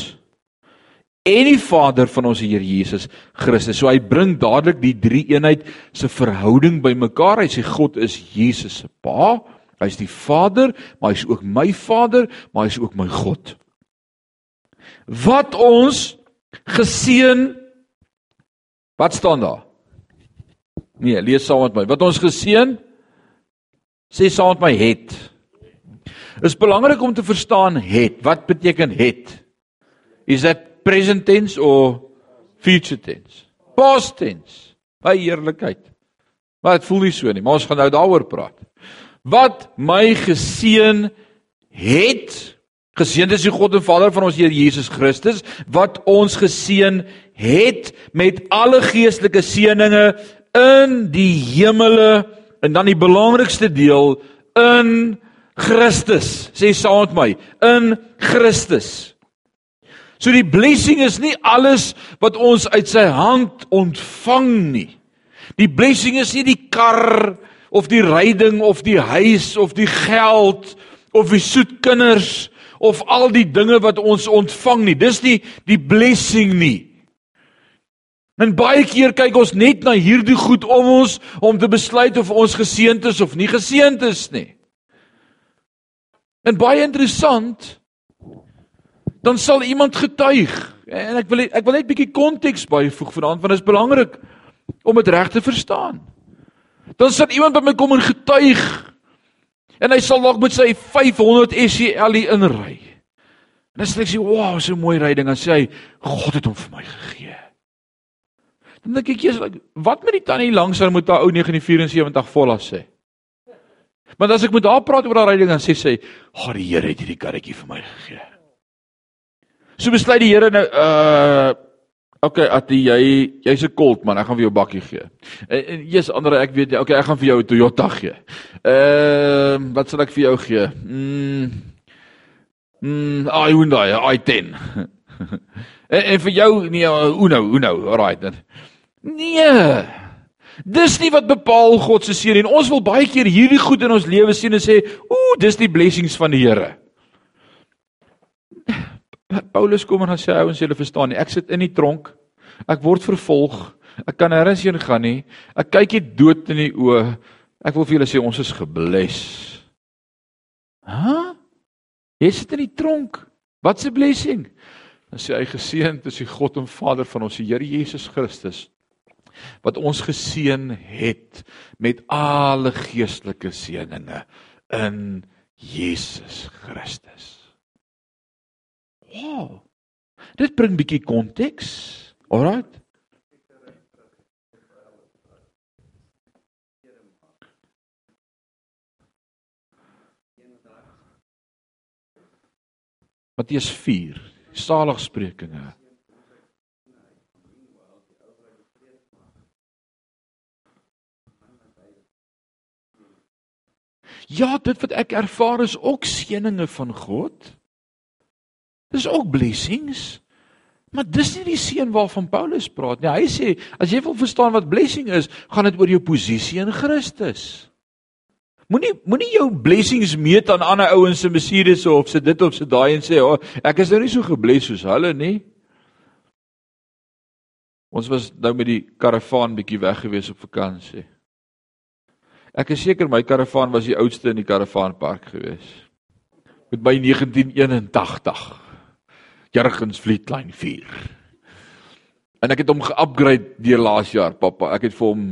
en die Vader van ons Here Jesus Christus. So hy bring dadelik die drie eenheid se verhouding bymekaar. Hy sê God is Jesus se Pa, hy's die Vader, maar hy's ook my Vader, maar hy's ook my God. Wat ons geseën Wat staan daar? Nee, lees saam met my. Wat ons geseën sê saam met my het. Is belangrik om te verstaan het. Wat beteken het? Is dit present tense of future tense? Past tense. Baie eerlikheid. Maar dit voel nie so nie, maar ons gaan nou daaroor praat. Wat my geseën het Geseënd is die God en Vader van ons Here Jesus Christus wat ons geseën het met alle geestelike seënings in die hemele en dan die belangrikste deel in Christus. Sê saam met my, in Christus. So die blessing is nie alles wat ons uit sy hand ontvang nie. Die blessing is nie die kar of die ryding of die huis of die geld of die soet kinders of al die dinge wat ons ontvang nie. Dis nie die blessing nie. En baie keer kyk ons net na hierdie goed om ons om te besluit of ons geseënd is of nie geseënd is nie. En baie interessant dan sal iemand getuig en ek wil ek wil net bietjie konteks byvoeg vanaand want dit is belangrik om dit reg te verstaan. Dan sal iemand by my kom en getuig En hy sal dalk met sy 500 SL inry. En sê ek sê, "Wow, so 'n mooi ryding." Dan sê hy, "God het hom vir my gegee." Dan dink ek eers, "Wat met die tannie langs haar moet haar ou 974 volla sê?" Maar as ek met haar praat oor haar ryding dan sê sy, "Ag, die Here het hierdie karretjie vir my gegee." So besluit die Here nou, uh Okay, at jy jy's 'n kolt man, ek gaan vir jou bakkie gee. En, en jy's ander ek weet jy, okay, ek gaan vir jou 'n Toyota gee. Ehm, uh, wat sal ek vir jou gee? Mm. Mm, I Hyundai, i10. en, en vir jou nee, Uno, Uno, alright dan. Nee. Dis nie wat bepaal God se seën en ons wil baie keer hierdie goed in ons lewe sien en sê, "Ooh, dis die blessings van die Here." Paulus kom en dan sê ouens julle verstaan nie. Ek sit in die tronk. Ek word vervolg. Ek kan nêrens heen gaan nie. Ek kyk hier dood in die oë. Ek wil vir julle sê ons is gebless. Ha jy sit in die tronk. Wat 'n blessing? Dan sê hy geseënd is die God en Vader van ons Here Jesus Christus wat ons geseën het met alle geestelike seënings in Jesus Christus Wow. Dit bring bietjie konteks. Alraight. Matteus 4, saligsprekinge. Ja, dit wat ek ervaar is ook seëninge van God. Dis ook blessings. Maar dis nie die seën waarvan Paulus praat nie. Hy sê as jy wil verstaan wat blessing is, gaan dit oor jou posisie in Christus. Moenie moenie jou blessings meet aan ander ouens se Mercedes of se dit of se daai en sê, "O, oh, ek is nou nie so gebless soos hulle nie." Ons was nou met die karavaan bietjie weg gewees op vakansie. Ek is seker my karavaan was die oudste in die karavaanpark gewees. Met my 1981 Jurgens Fleetline 4. En ek het hom ge-upgrade deur laas jaar, pappa. Ek het vir hom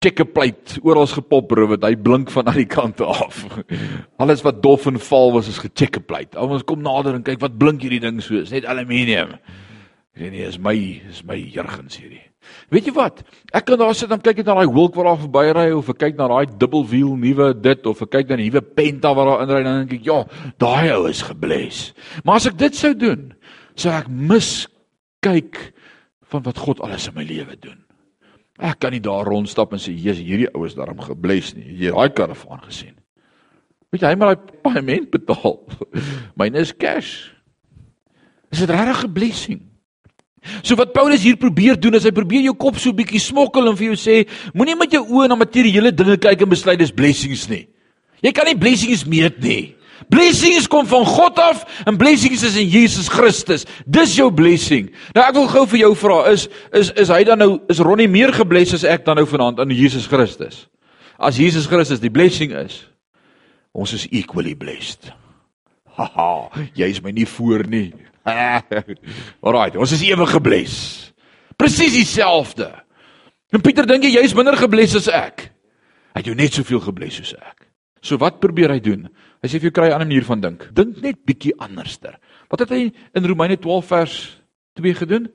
checker plate oral gepop wat hy blink van aan die kante af. Alles wat dof en val was is gechecker plate. Ons kom nader en kyk wat blink hierdie ding so. Dis net aluminium. Nee, is my is my Jurgens hierdie. Weet jy wat? Ek kan daar sit en kyk net na daai wolk wat daar verbyry of ek kyk na daai dubbel wiel nuwe dit of ek kyk na die nuwe Penta wat daar inry dan dink ek, ja, daai ou is gebles. Maar as ek dit sou doen, sou ek mis kyk van wat God alles in my lewe doen. Ek kan nie daar rondstap en sê, "Jesus, hierdie ou is daarom gebles nie. Het daai karavaan gesien." Weet jy, hy moet daai paaiement betaal. Myne is cash. Is dit regtig 'n blessing? So wat Paulus hier probeer doen is hy probeer jou kop so bietjie smokkel en vir jou sê moenie met jou oë na materiële dinge kyk en besluit dis blessings nie. Jy kan nie blessings meet nie. Blessings kom van God af en blessings is in Jesus Christus. Dis jou blessing. Nou ek wil gou vir jou vra is is is hy dan nou is Ronnie meer gebless as ek dan nou vanaand in Jesus Christus? As Jesus Christus die blessing is, ons is equally blessed. Haha, jy is my nie voor nie. Alraai, ons is ewig gebless. Presies dieselfde. En Pieter dink jy jy's minder gebless as ek? Hy het jou net soveel gebless soos ek. So wat probeer hy doen? Hy sê vir jou kry 'n ander manier van dink. Dink net bietjie anderster. Wat het hy in Romeine 12 vers 2 gedoen?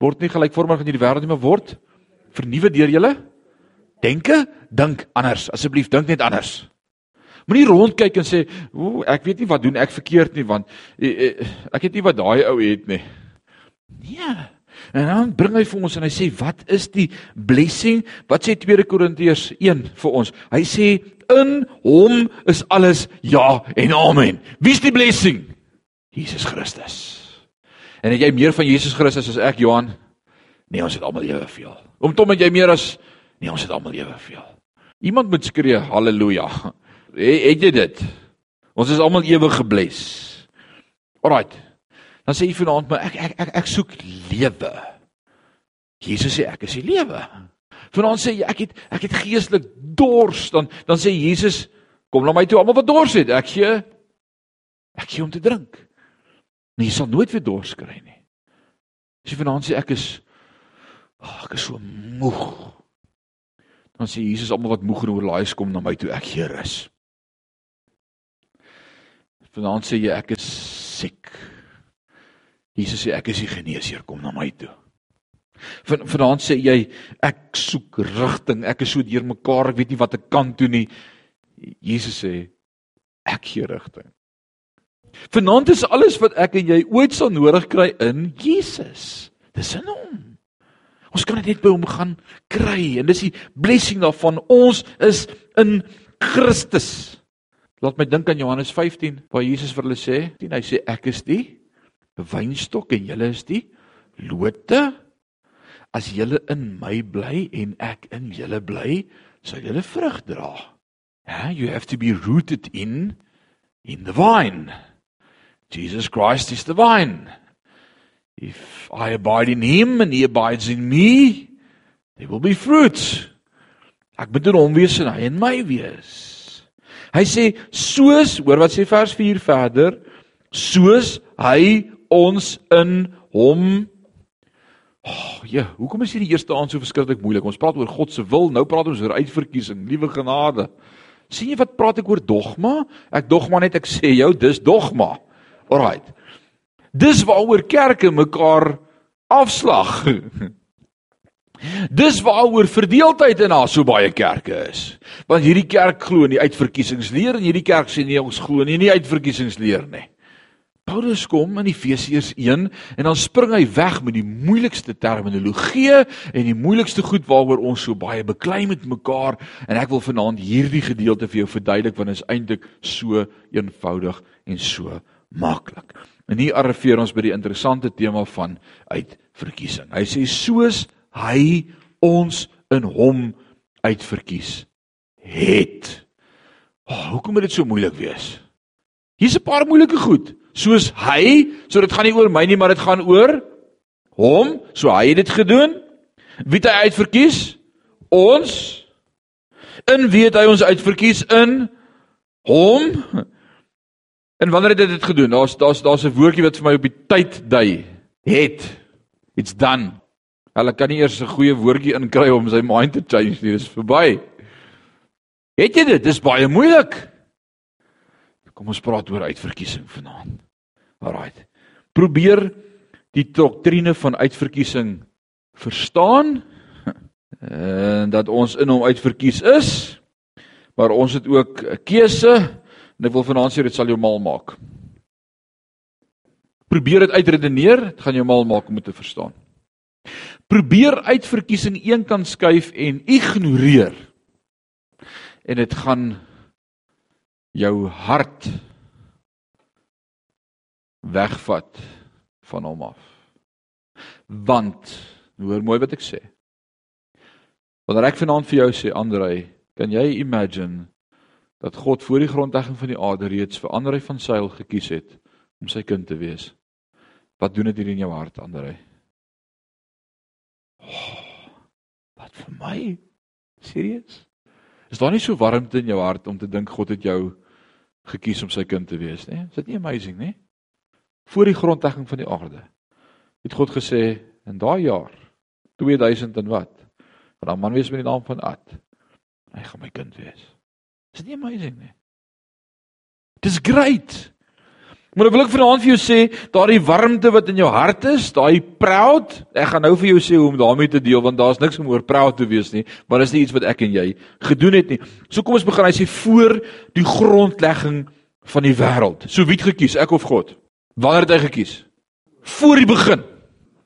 Word nie gelykvormig aan hierdie wêreld nie, maar word vernuwe deur julle denke, dink anders. Asseblief dink net anders. Moenie rondkyk en sê, "O, ek weet nie wat doen ek verkeerd nie want eh, eh, ek het nie wat daai ou het nie." Nee. En dan bring hy vir ons en hy sê, "Wat is die blessing? Wat sê 2 Korintiërs 1 vir ons?" Hy sê, "In hom is alles ja en amen." Wie's die blessing? Jesus Christus. En het jy meer van Jesus Christus as ek, Johan? Nee, ons het almal eweveel. Om Tom het jy meer as Nee, ons het almal eweveel. Iemand moet skree haleluja. Het jy dit? Ons is almal ewig gebles. Alraait. Dan sê jy vanaand maar ek ek ek, ek soek lewe. Jesus sê ek is die lewe. Vanaand sê jy ek het ek het geestelik dors dan dan sê Jesus kom na my toe almal wat dors het. Ek gee ek gee om te drink. Nee, jy sal nooit weer dors kry nie. As jy vanaand sê ek is oh, ek is so moeg. Dan sê Jesus almal wat moeg en oorlaai is kom na my toe. Ek gee rus. Vanaand sê jy ek is siek. Jesus sê ek is die geneesheer, kom na my toe. Van vanaand sê jy ek soek rigting, ek is so deurmekaar, ek weet nie wat ek kan doen nie. Jesus sê ek gee rigting. Vanaand is alles wat ek en jy ooit sal nodig kry in Jesus. Dis in hom. Ons kan dit net by hom gaan kry en dis die blessing daarvan. Ons is in Christus. Laat my dink aan Johannes 15 waar Jesus vir hulle sê, hy sê ek is die wynstok en julle is die lote. As julle in my bly en ek in julle bly, sal julle vrug dra. Ja, you have to be rooted in in the vine. Jesus Christ is the vine. If I abide in him and he abides in me, there will be fruit. Ek moet in hom wees en hy in my wees. Hy sê soos, hoor wat sê vers 4 verder, soos hy ons in hom Oh, ja, hoekom is hierdie eerste aand so verskriklik moeilik? Ons praat oor God se wil, nou praat ons oor uitverkiesing, liewe genade. sien jy wat praat ek oor dogma? Ek dogma net ek sê jou, dis dogma. Alraight. Dis waaroor kerke mekaar afslag. Dis waaroor verdeeldheid in haar so baie kerke is. Want hierdie kerk glo in die uitverkiesingsleer en hierdie kerk sê nee, ons glo nie in die uitverkiesingsleer nie. Paulus kom in Efesiërs 1 en dan spring hy weg met die moeilikste terminologie en die moeilikste goed waaroor ons so baie beklei met mekaar en ek wil vanaand hierdie gedeelte vir jou verduidelik want dit is eintlik so eenvoudig en so maklik. En hier arriveer ons by die interessante tema van uitverkiesing. Hy sê soos hy ons in hom uitverkies het. Oh, hoekom moet dit so moeilik wees? Hier's 'n paar moeilike goed. Soos hy, so dit gaan nie oor my nie, maar dit gaan oor hom. So hy het dit gedoen. Wie het hy uitverkies? Ons. In wie het hy ons uitverkies in hom? En wanneer het hy dit gedoen? Daar's daar's daar's 'n woordjie wat vir my op die tyd dui. Het. It's done. Hulle kan nie eers 'n goeie woordjie inkry om sy mind te change nie. Dis verby. Het jy dit? Dis baie moeilik. Kom ons praat oor uitverkiesing vanaand. Alraight. Probeer die doktrine van uitverkiesing verstaan en dat ons in hom uitverkies is. Maar ons het ook 'n keuse en ek wil vanaand sê dit sal jou mal maak. Probeer dit uitredeneer, dit gaan jou mal maak om dit te verstaan. Probeer uitverkiesing een kant skuif en ignoreer. En dit gaan jou hart wegvat van hom af. Want hoor mooi wat ek sê. Wanneer ek vanaand vir jou sê Andrei, kan jy imagine dat God voor die grondlegging van die aarde reeds vir Andrei van Sail gekies het om sy kind te wees? Wat doen dit hier in jou hart, Andrei? Oh, wat vir my? Serieus? Is daar nie so warmte in jou hart om te dink God het jou gekies om sy kind te wees nie? Is dit nie amazing nie? Voor die grondlegging van die aarde het God gesê in daai jaar 2000 en wat? Want dan man wees met die naam van Ad. Hy gaan my kind wees. Is dit nie amazing nie? Dis great. Maar wil ek vanaand vir jou sê, daardie warmte wat in jou hart is, daai proud, ek gaan nou vir jou sê hoe om daarmee te deel want daar's niks om oor proud te wees nie, maar dis nie iets wat ek en jy gedoen het nie. So kom ons begin, hy sê voor die grondlegging van die wêreld. So wie het gekies, ek of God? Wanneer het hy gekies? Voor die begin.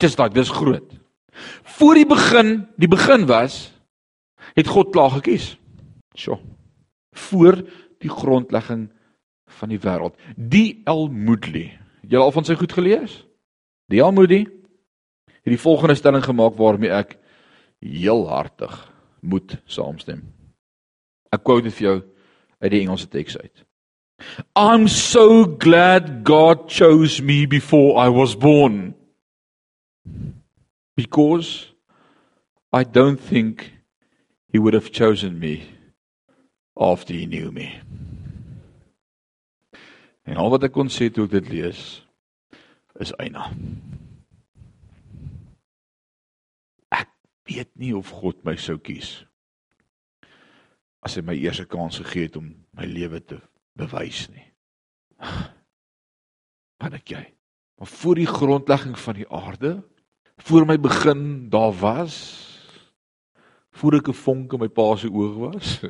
Dis daai, dis groot. Voor die begin, die begin was, het God klaar gekies. So. Voor die grondlegging van die wêreld. Die Elmoedli. Jy al van sy goed gelees? Die Elmoedli het die volgende stelling gemaak waarmee ek heel hartig moet saamstem. Ek quote dit vir jou uit die Engelse teks uit. I'm so glad God chose me before I was born because I don't think he would have chosen me after he knew me. En al wat ek kon sê toe ek dit lees is eina. Ek weet nie of God my sou kies as hy my eerste kans gegee het om my lewe te bewys nie. Wat ek jy. Maar voor die grondlegging van die aarde voor my begin daar was voor ek 'n vonk in my pa se oog was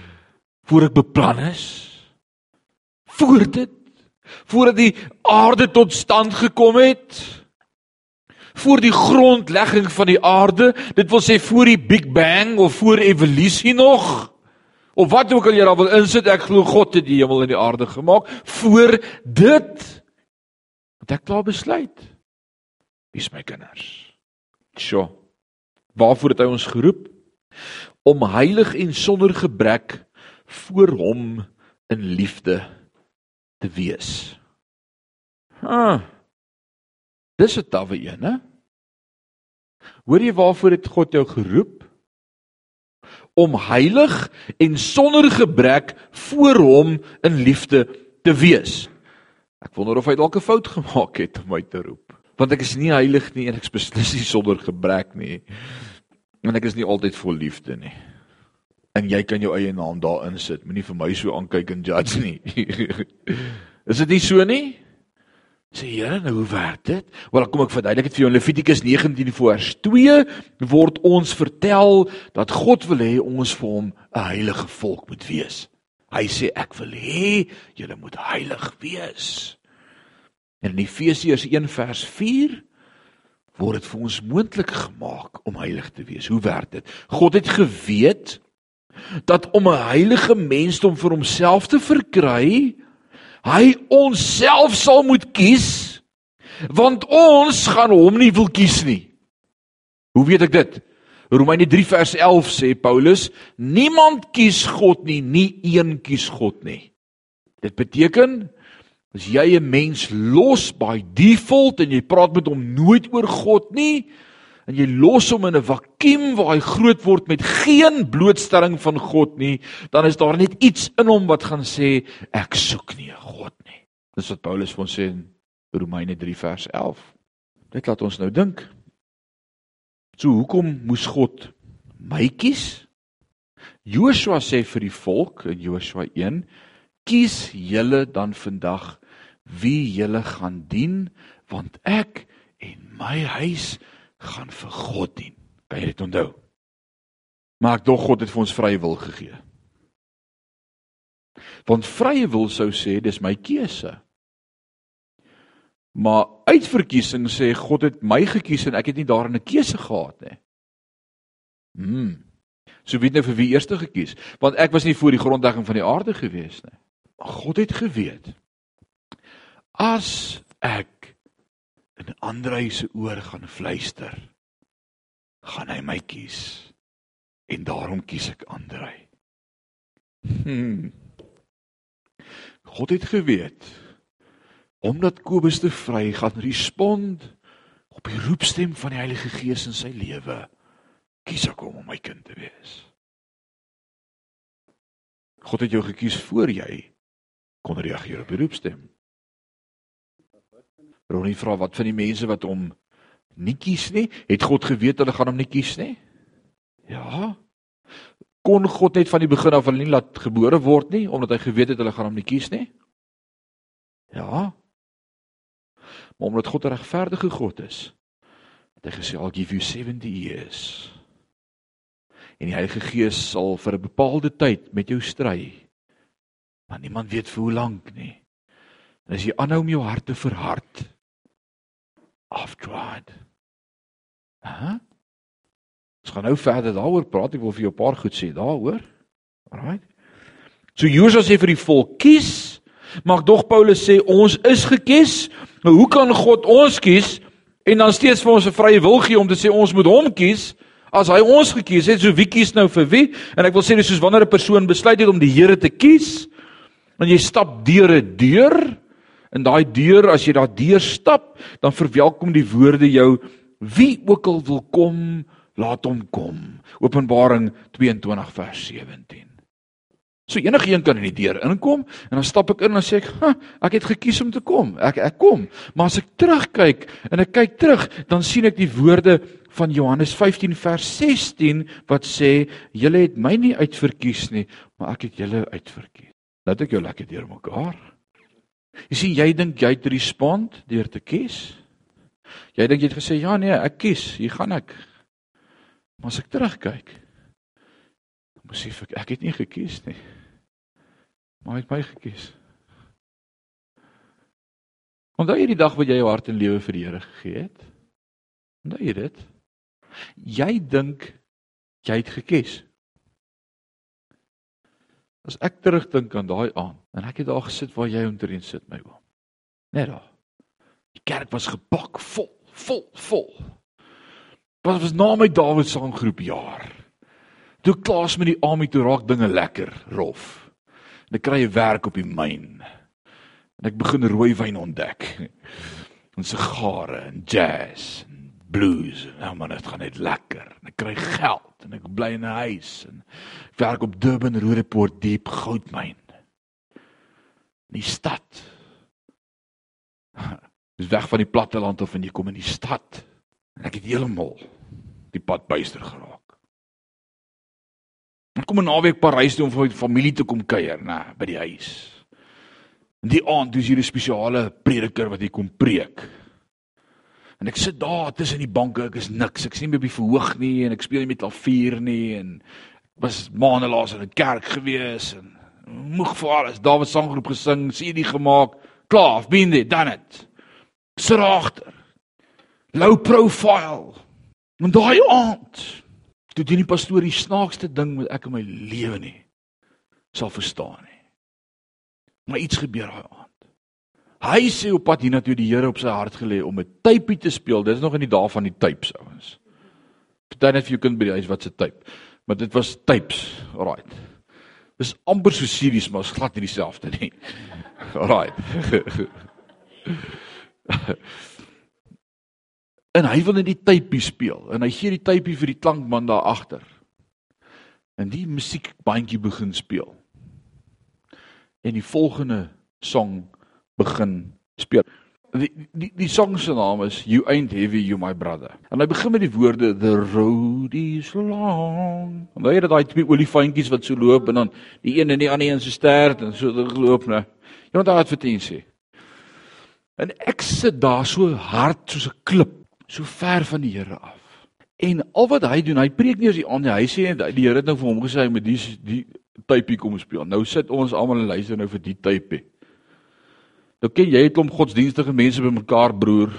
voor ek beplan is voor dit voordat die aarde tot stand gekom het voor die grondlegging van die aarde dit wil sê voor die big bang of voor evolusie nog of wat ook al jy daar wil insit ek glo God het die hemel en die aarde gemaak voor dit het ek klaar besluit Wie's my kinders? Sjoe. Waarvoor het hy ons geroep? Om heilig en sonder gebrek voor hom in liefde te wees. Ha. Dis 'n tawwe een, hè? Hoor jy waarvoor het God jou geroep? Om heilig en sonder gebrek voor hom in liefde te wees. Ek wonder of hy dalk 'n fout gemaak het om my te roep want ek is nie heilig nie en ek is beslis nie sonder gebrek nie. En ek is nie altyd vol liefde nie. En jy kan jou eie naam daarin sit. Moenie vir my so aankyk en judge nie. is dit nie so nie? Sê Here, nou hoe werk dit? Wel, kom ek verduidelik dit vir jou in Levitikus 19 vers 2 word ons vertel dat God wil hê ons vir hom 'n heilige volk moet wees. Hy sê ek wil hê julle moet heilig wees. En in Efesiërs 1 vers 4 word dit vir ons moontlik gemaak om heilig te wees. Hoe werk dit? God het geweet dat om 'n heilige mensdom vir homself te verkry, hy onsself sal moet kies, want ons gaan hom nie wil kies nie. Hoe weet ek dit? Romeine 3 vers 11 sê Paulus, niemand kies God nie, nie een kies God nie. Dit beteken As jy 'n mens los by default en jy praat met hom nooit oor God nie, en jy los hom in 'n vakuum waar hy groot word met geen blootstelling van God nie, dan is daar net iets in hom wat gaan sê ek soek nie 'n God nie. Dis wat Paulus vir ons sê in Romeine 3 vers 11. Dit laat ons nou dink. So hoekom moes God my kies? Joshua sê vir die volk in Joshua 1: "Kies julle dan vandag wie julle gaan dien, want ek en my huis gaan vir God dien. Kan jy dit onthou? Maar ek dog God het vir ons vrye wil gegee. Want vrye wil sou sê dis my keuse. Maar uitverkiesing sê God het my gekies en ek het nie daarin 'n keuse gehad nie. Hm. So weet nou vir wie eerste gekies, want ek was nie voor die grondlegging van die aarde gewees nie. Maar God het geweet. As ek in ander se oor gaan fluister, gaan hy my kies. En daarom kies ek Andrei. Hmm. God het geweet omdat Kobus te vry gaan respond op die roepstem van die Heilige Gees in sy lewe, kies ek hom om my kind te wees. God het jou gekies voor jy kon reageer op die roepstem. Ronnie vra wat van die mense wat hom nie kies nie, het God geweet hulle gaan hom nie kies nie? Ja. Kon God net van die begin af hulle nie laat gebore word nie omdat hy geweet het hulle gaan hom nie kies nie? Ja. Maar omdat God 'n regverdige God is, het hy gesê I'll give you 70 years. En die Heilige Gees sal vir 'n bepaalde tyd met jou stry. Maar niemand weet vir hoe lank nie. En as jy aanhou om jou hart te verhard, after tried. Hæ? Ons gaan nou verder daaroor praat. Ek wil vir jou 'n paar goed sê daaroor. Alraai. So Josua sê vir die volk: "Kies." Maar dog Paulus sê ons is gekies. Nou hoe kan God ons kies en dan steeds vir ons 'n vrye wil gee om te sê ons moet hom kies? As hy ons gekies het, so wie kies nou vir wie? En ek wil sê dis soos wanneer 'n persoon besluit het om die Here te kies, en jy stap deur 'n deur, in daai deur as jy daar deur stap, dan verwelkom die woorde jou wie ook al wil kom, laat hom kom. Openbaring 22 vers 17. So enige een kan in die deur inkom en dan stap ek in en dan sê ek, "Ek het gekies om te kom. Ek ek kom." Maar as ek terugkyk en ek kyk terug, dan sien ek die woorde van Johannes 15 vers 16 wat sê, "Julle het my nie uitverkies nie, maar ek het julle uitverkies." Laat ek jou lekker deurmekaar. Jy sien jy dink jy het respond deur te kies. Jy dink jy het gesê ja nee, ek kies, hier gaan ek. Maar as ek terugkyk, moet ek ek het nie gekies nie. Maar ek het my gekies. Onthou jy die dag wat jy jou hart en lewe vir die Here gegee het? Onthou jy dit? Jy dink jy het gekies. As ek terugdink aan daai aand en ek het daar gesit waar jy omtrent sit my oom. Net daar. Die kerk was gepak vol, vol, vol. Wat was na my Dawid se aangroep jaar. Toe klaas met die army toe raak dinge lekker rof. En ek kry 'n werk op die myn. En ek begin rooi wyn ontdek. En sigare en jazz en blues. Nou man, dit gaan net lekker. En ek kry geld en ek bly in 'n huis en ek werk op Durban Roodepoort diep goudmyn. In die stad. Dis weg van die platteland of en jy kom in die stad. En ek het heeltemal die pad byster geraak. Ek kom 'n naweek Parys toe om vir my familie te kom kuier, nê, by die huis. En die aand, dis hier 'n spesiale prediker wat hier kom preek. En ek sit daar tussen die banke, ek is niks. Ek sien nie by verhoog nie en ek speel nie met klavier nie en was maande laas in 'n kerk gewees en moeg vir alles. Daar was sanggroep gesing, CD gemaak, klaar, I've been there, done it. Sit agter. Low profile. Want daai aand toe doen die pastoor die snaakste ding wat ek in my lewe nie sal verstaan nie. Maar iets gebeur daai aand. Hy sê op pad hiernatoe die Here op sy hart gelê om 'n typie te speel. Dit is nog in die dae van die tapes ouens. Party net vir jou kind by die huis wat se tape. Maar dit was tapes. Alraight. Dis amper so series maar is glad nie dieselfde nie. Alraight. En hy wil net die typie speel en hy gee die typie vir die klankman daar agter. En die musiekbandjie begin speel. En die volgende song begin speel. Die die die song se naam is You Ain't Heavy You My Brother. En hy begin met die woorde The road is long. En daai het daai twee olifantjies wat so loop en dan die een en die ander een se stert en so loop net. Jy moet daai advertensie. En ek sit daar so hard soos 'n klip, so ver van die Here af. En al wat hy doen, hy preek nie as die ander, hy sê die Here het nou vir hom gesê hy moet die die typie kom speel. Nou sit ons almal en luister nou vir die typie. Nou ken jy het hom godsdienstige mense bymekaar broer.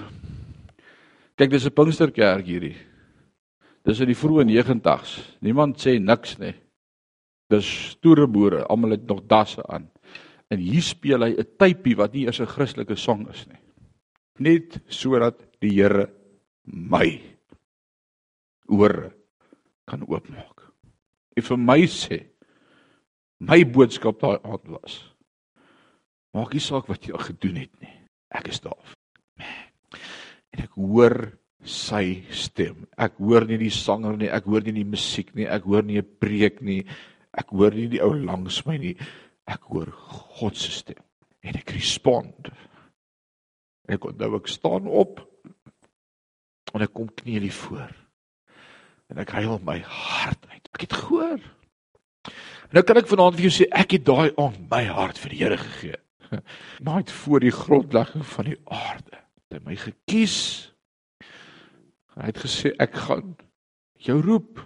Kyk, dis 'n Pinksterkerk hierdie. Dis in die vroeë 90's. Niemand sê niks nie. Dis stoere boere, almal het nog dasse aan. En hier speel hy 'n typie wat nie eers 'n Christelike sang is nie. Net sodat die Here my ore kan oopmaak. En vir my sê my boodskap daai aand was. Maak nie saak wat jy al gedoen het nie. Ek is daar. En ek hoor sy stem. Ek hoor nie die sanger nie, ek hoor nie die musiek nie, ek hoor nie 'n preek nie. Ek hoor nie die ou langs my nie ek hoor God se stem en ek respond. Ek onthou ek staan op en ek kom kniel hier voor. En ek huil my hart uit. Ek het gehoor. Nou kan ek vanaand vir jou sê ek het daai aan my hart vir die Here gegee. Nooit voor die grondlegging van die aarde. Hy my gekies. Hy het gesê ek gaan jou roep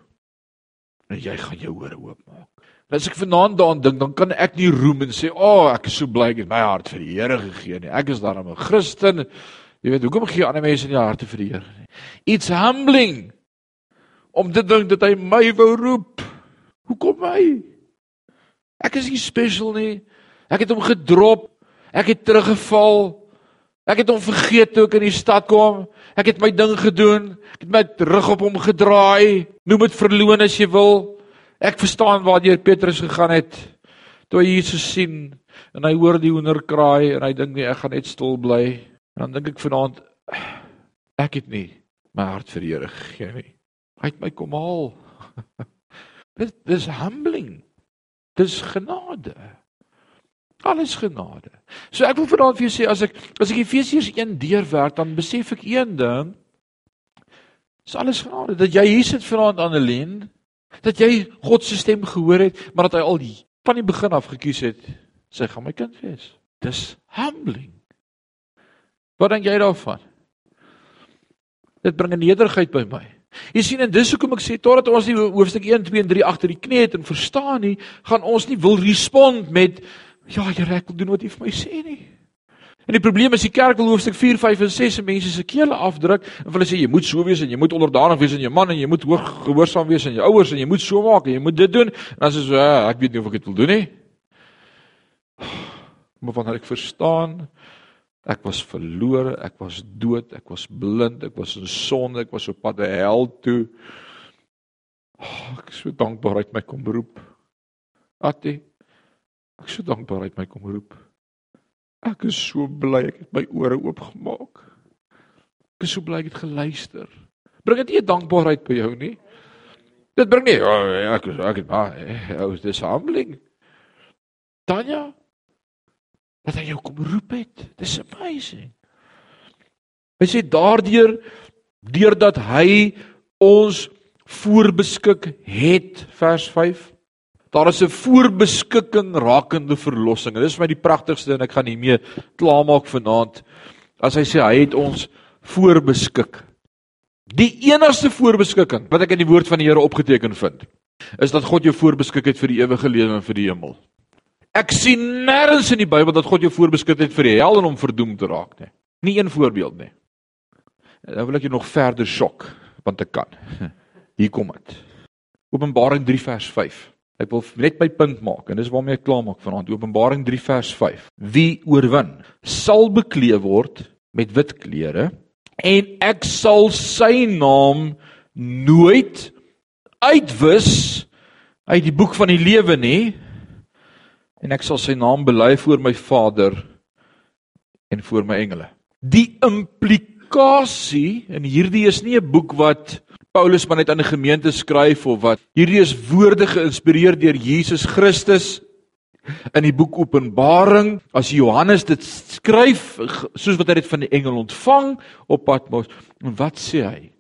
en jy gaan jou ore oopmaak. As ek vanaand daaraan dink, dan kan ek nie roem en sê, "O, oh, ek is so bly ek het my hart vir die Here gegee nie. Ek is daarom 'n Christen." Jy weet, hoekom gee ander mense nie harte vir die Here nie? It's humbling om te dink dat hy my wou roep. Hoekom my? Ek is nie special nie. Ek het hom gedrop. Ek het teruggeval. Ek het hom vergeet toe ek in die stad kom. Ek het my ding gedoen. Ek het my rug op hom gedraai. Noem dit verloon as jy wil. Ek verstaan waartoe Petrus gegaan het toe hy Jesus sien en hy hoor die hoender kraai en hy dink nee, ek gaan net stil bly. En dan dink ek vanaand ek het nie my hart vir die Here gegee nie. Hy het my kom haal. Dit dis humbling. Dis genade. Alles genade. So ek wil vanaand vir jou sê as ek as ek Efesiërs 1 deurwerk dan besef ek een ding. Dis alles genade dat jy hier sit vanaand aan 'n lyn dat jy God se stem gehoor het, maar dat hy al die van die begin af gekies het, sy gaan my kind wees. Dis humbling. Wat dink jy daarvan? Dit bring 'n nederigheid by my. Jy sien en dis hoekom ek sê totdat ons nie hoofstuk 1, 2 en 3 agter die knie het en verstaan nie, gaan ons nie wil respond met ja, Here, ek wil doen wat U vir my sê nie. En die probleem is die kerk wil hoofstuk 4, 5 en 6 se mense se kele afdruk en hulle sê jy moet so wees en jy moet onderdanig wees aan jou man en jy moet hoog gehoorsaam wees aan jou ouers en jy moet so maak en jy moet dit doen. En dan is so, ah, ek weet nie of ek dit wil doen nie. Maar wanneer ek verstaan ek was verlore, ek was dood, ek was blind, ek was in sonde, ek was op pad na hel toe. Oh, ek is so dankbaar uit my kom roep. Atie. Ek is so dankbaar uit my kom roep. Ek is so bly ek het my ore oopgemaak. Ek is so bly ek het geluister. Bring dit nie dankbaarheid by jou nie. Dit bring nie oh, ek is ek het maar ou is dis humbling. Tanya wat hy jou kom roep het. Dis amazing. Hy sê daardeur deurdat hy ons voorbeskik het vers Daar is 'n voorbeskikking rakende verlossing. Dit is vir my die pragtigste en ek gaan hiermee klaarmaak vanaand. As hy sê hy het ons voorbeskik. Die enigste voorbeskikking wat ek in die woord van die Here opgeteken vind, is dat God jou voorbeskik het vir die ewige lewe en vir die hemel. Ek sien nêrens in die Bybel dat God jou voorbeskik het vir die hel en om verdoem te raak nie. Nie een voorbeeld nie. Nou wil ek jou nog verder skok want ek kan. Hier kom dit. Openbaring 3 vers 5. Ek wil net my punt maak en dis waarmee ek klaar maak vanaand. Openbaring 3 vers 5. Wie oorwin, sal bekleë word met wit klere en ek sal sy naam nooit uitwis uit die boek van die lewe nie en ek sal sy naam bely voor my Vader en voor my engele. Die implikasie en hierdie is nie 'n boek wat Paulus maar net aan 'n gemeente skryf of wat. Hierdie is woorde geïnspireer deur Jesus Christus in die boek Openbaring as Johannes dit skryf soos wat hy dit van die engel ontvang op Patmos. En wat sê hy?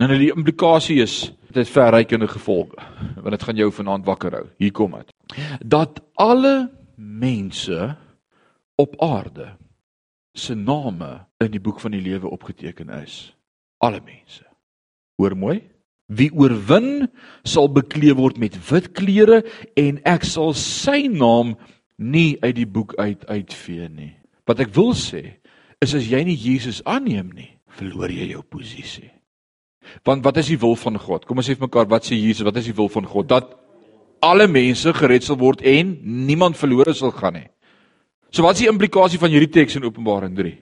En die implikasie is dit het verrykende gevolge want dit gaan jou vanaand wakker hou. Hier kom dit. Dat alle mense op aarde se name in die boek van die lewe opgeteken is. Alle mense. Hoor mooi. Wie oorwin sal bekleed word met wit klere en ek sal sy naam nie uit die boek uit uitvee nie. Wat ek wil sê is as jy nie Jesus aanneem nie, verloor jy jou posisie. Want wat is die wil van God? Kom ons sê vir mekaar, wat sê Jesus? Wat is die wil van God? Dat alle mense gered sal word en niemand verlore sal gaan nie. So wat is die implikasie van hierdie teks in Openbaring 3?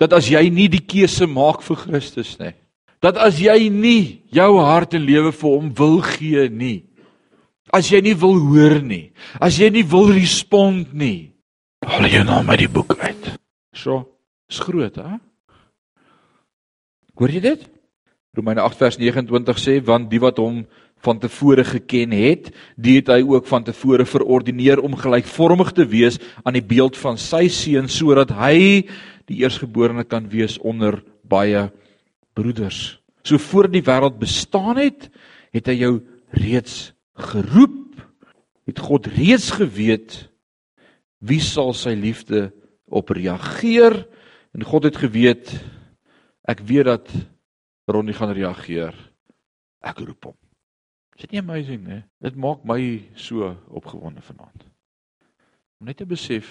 Dat as jy nie die keuse maak vir Christus nie, dat as jy nie jou hart en lewe vir hom wil gee nie, as jy nie wil hoor nie, as jy nie wil respond nie, val jy nou met die boek uit. So, is groot, hè? Hoor jy dit? Romeine 8 vers 29 sê want die wat hom van tevore geken het, die het hy ook van tevore verordineer om gelykvormig te wees aan die beeld van sy seun sodat hy die eersgeborene kan wees onder baie broeders. So voor die wêreld bestaan het, het hy jou reeds geroep. Het God reeds geweet wie sal sy liefde op reageer en God het geweet ek weet dat Ronnie gaan reageer. Ek roep hom. Is dit nie amazing nie? Dit maak my so opgewonde vanaand. Om net te besef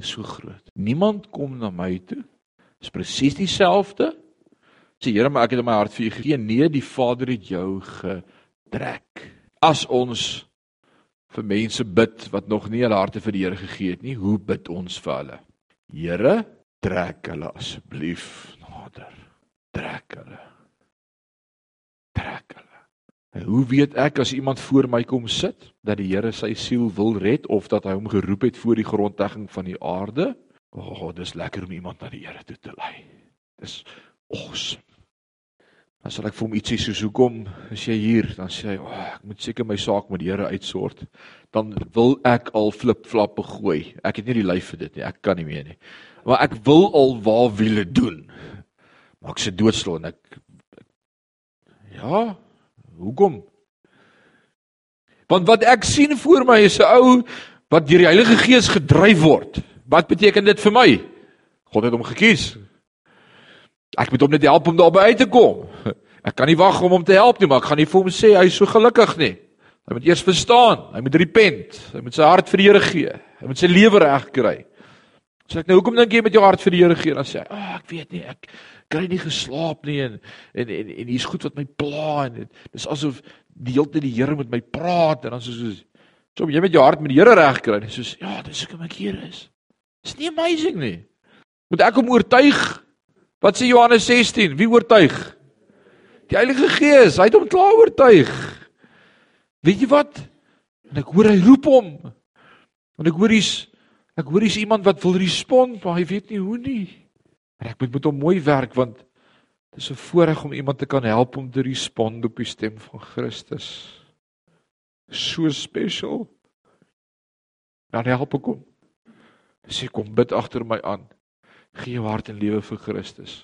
is so groot. Niemand kom na my toe. Dis presies dieselfde. Sê Here, maar ek het in my hart vir u gegee. Nee, die Vader het jou getrek. As ons vir mense bid wat nog nie hulle harte vir die Here gegee het nie, hoe bid ons vir hulle? Here, trek hulle asseblief nader. Trek hulle. Trek hulle. En hoe weet ek as iemand voor my kom sit dat die Here sy siel wil red of dat hy hom geroep het voor die grondlegging van die aarde? O, oh, dis lekker om iemand na die Here toe te lei. Dis awesome. As ek vir hom iets sê soos hoekom is jy hier? Dan sê hy, "O, oh, ek moet seker my saak met die Here uitsort." Dan wil ek al flip-flap gooi. Ek het nie die lyf vir dit nie. Ek kan nie meer nie. Maar ek wil al waar wiele doen. Maar ek se doodstil en ek Ja, Hoekom? Want wat ek sien voor my is 'n ou wat deur die Heilige Gees gedryf word. Wat beteken dit vir my? God het hom gekies. Ek moet hom net help om daarby uit te kom. Ek kan nie wag om hom te help nie, maar ek gaan nie vir hom sê hy is so gelukkig nie. Hy moet eers verstaan, hy moet repent, hy moet sy hart vir die Here gee. Hy moet sy lewe reg kry. Sê ek nou hoekom dink jy met jou hart vir die Here gee? Dan sê hy, "Ag, oh, ek weet nie, ek kry nie geslaap nie en en en, en hier's goed wat my pla en dis asof die hele tyd die Here met my praat en dan soos soos so jy met jou hart met die Here reg kry en soos ja dis hoekom ek hier is is nie amazing nie moet ek hom oortuig wat sê Johannes 16 wie oortuig die Heilige Gees hy het hom klaar oortuig weet jy wat en ek hoor hy roep hom en ek hoor hier's ek hoor hier's iemand wat wil respond maar hy weet nie hoe nie En ek moet met hom mooi werk want dit is 'n voorreg om iemand te kan help om te respond op die stem van Christus. So special. Dan help ek hom. Sê kom bid agter my aan. Gee jou hart en lewe vir Christus.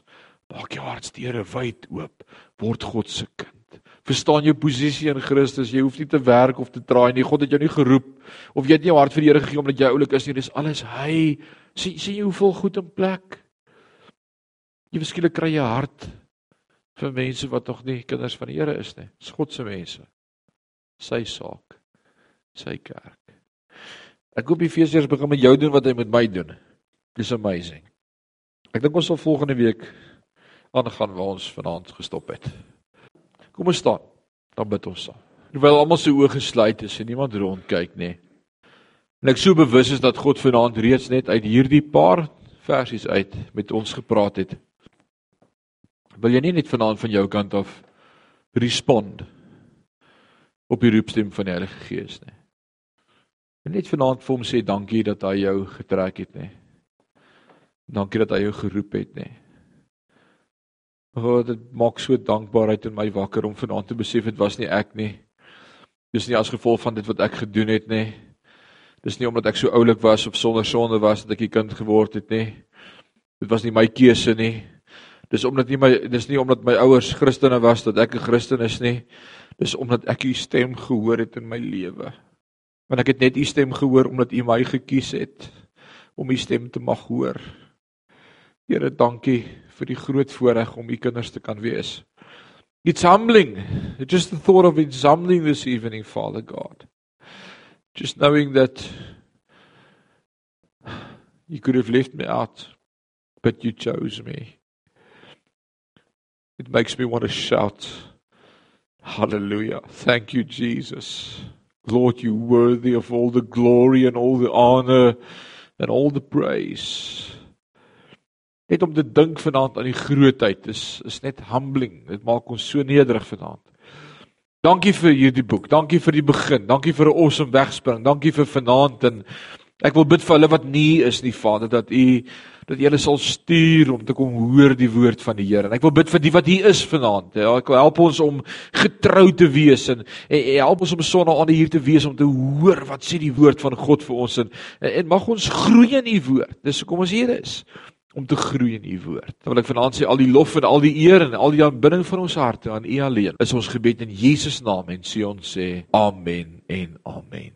Maak jou hartsteure wyd oop. Word God se kind. Verstaan jou posisie in Christus. Jy hoef nie te werk of te draai nie. God het jou nie geroep of jy het nie jou hart vir die Here gegee omdat jy oulik is nie. Dis alles hy. Sien sien jy hoeveel goed in plek. Jy beskielik kry jy hart vir mense wat nog nie kinders van die Here is nie. Dis God se mense. Sy saak. Sy kerk. Ek hoop feesjare begin met jou doen wat hy met my doen. Dis amazing. Ek dink ons sal volgende week aangaan waar ons vanaand gestop het. Kom ons staan. Dan bid ons saam. Terwyl almal se oë gesluit is en niemand rond kyk nie. En ek so bewus is dat God vanaand reeds net uit hierdie paar versies uit met ons gepraat het. Wil jy nie net vanaand van jou kant af respond op die roepstem van die Heilige Gees nie? Net vanaand vir hom sê dankie dat hy jou getrek het nie. Dankie dat hy jou geroep het nie. O, oh, dit maak so dankbaarheid in my wakker om vanaand te besef dit was nie ek nie. Dis nie as gevolg van dit wat ek gedoen het nie. Dis nie omdat ek so oulik was of sonder sonde was dat ek 'n kind geword het nie. Dit was nie my keuse nie. Dis omdat nie my dis nie omdat my ouers Christene was dat ek 'n Christen is nie. Dis omdat ek u stem gehoor het in my lewe. Want ek het net u stem gehoor omdat u my gekies het om u stem te mag hoor. Here, dankie vir die groot voorreg om u kinders te kan wees. It's humbling. Just the thought of it's humbling this evening, Father God. Just knowing that you could have left me out, but you chose me. It makes me want to shout, Hallelujah. Thank you, Jesus. Lord, you're worthy of all the glory and all the honor and all the praise. Net om te dink vanaand aan die grootheid is is net humbling. Dit maak ons so nederig vanaand. Dankie vir hierdie boek. Dankie vir die begin. Dankie vir 'n awesome wegspring. Dankie vir vanaand en ek wil bid vir hulle wat nie is nie, Vader, dat U dat U hulle sal stuur om te kom hoor die woord van die Here. En ek wil bid vir die wat hier is vanaand. Ja, ek wil help ons om getrou te wees en, en, en help ons om sonder aan hier te wees om te hoor wat sê die woord van God vir ons en, en mag ons groei in U woord. Dis hoekom ons hier is om te groei in u woord. Dan wil ek vanaand sê al die lof en al die eer en al die aanbidding van ons harte aan u alleen. Is ons gebed in Jesus naam en sê ons sê amen en amen.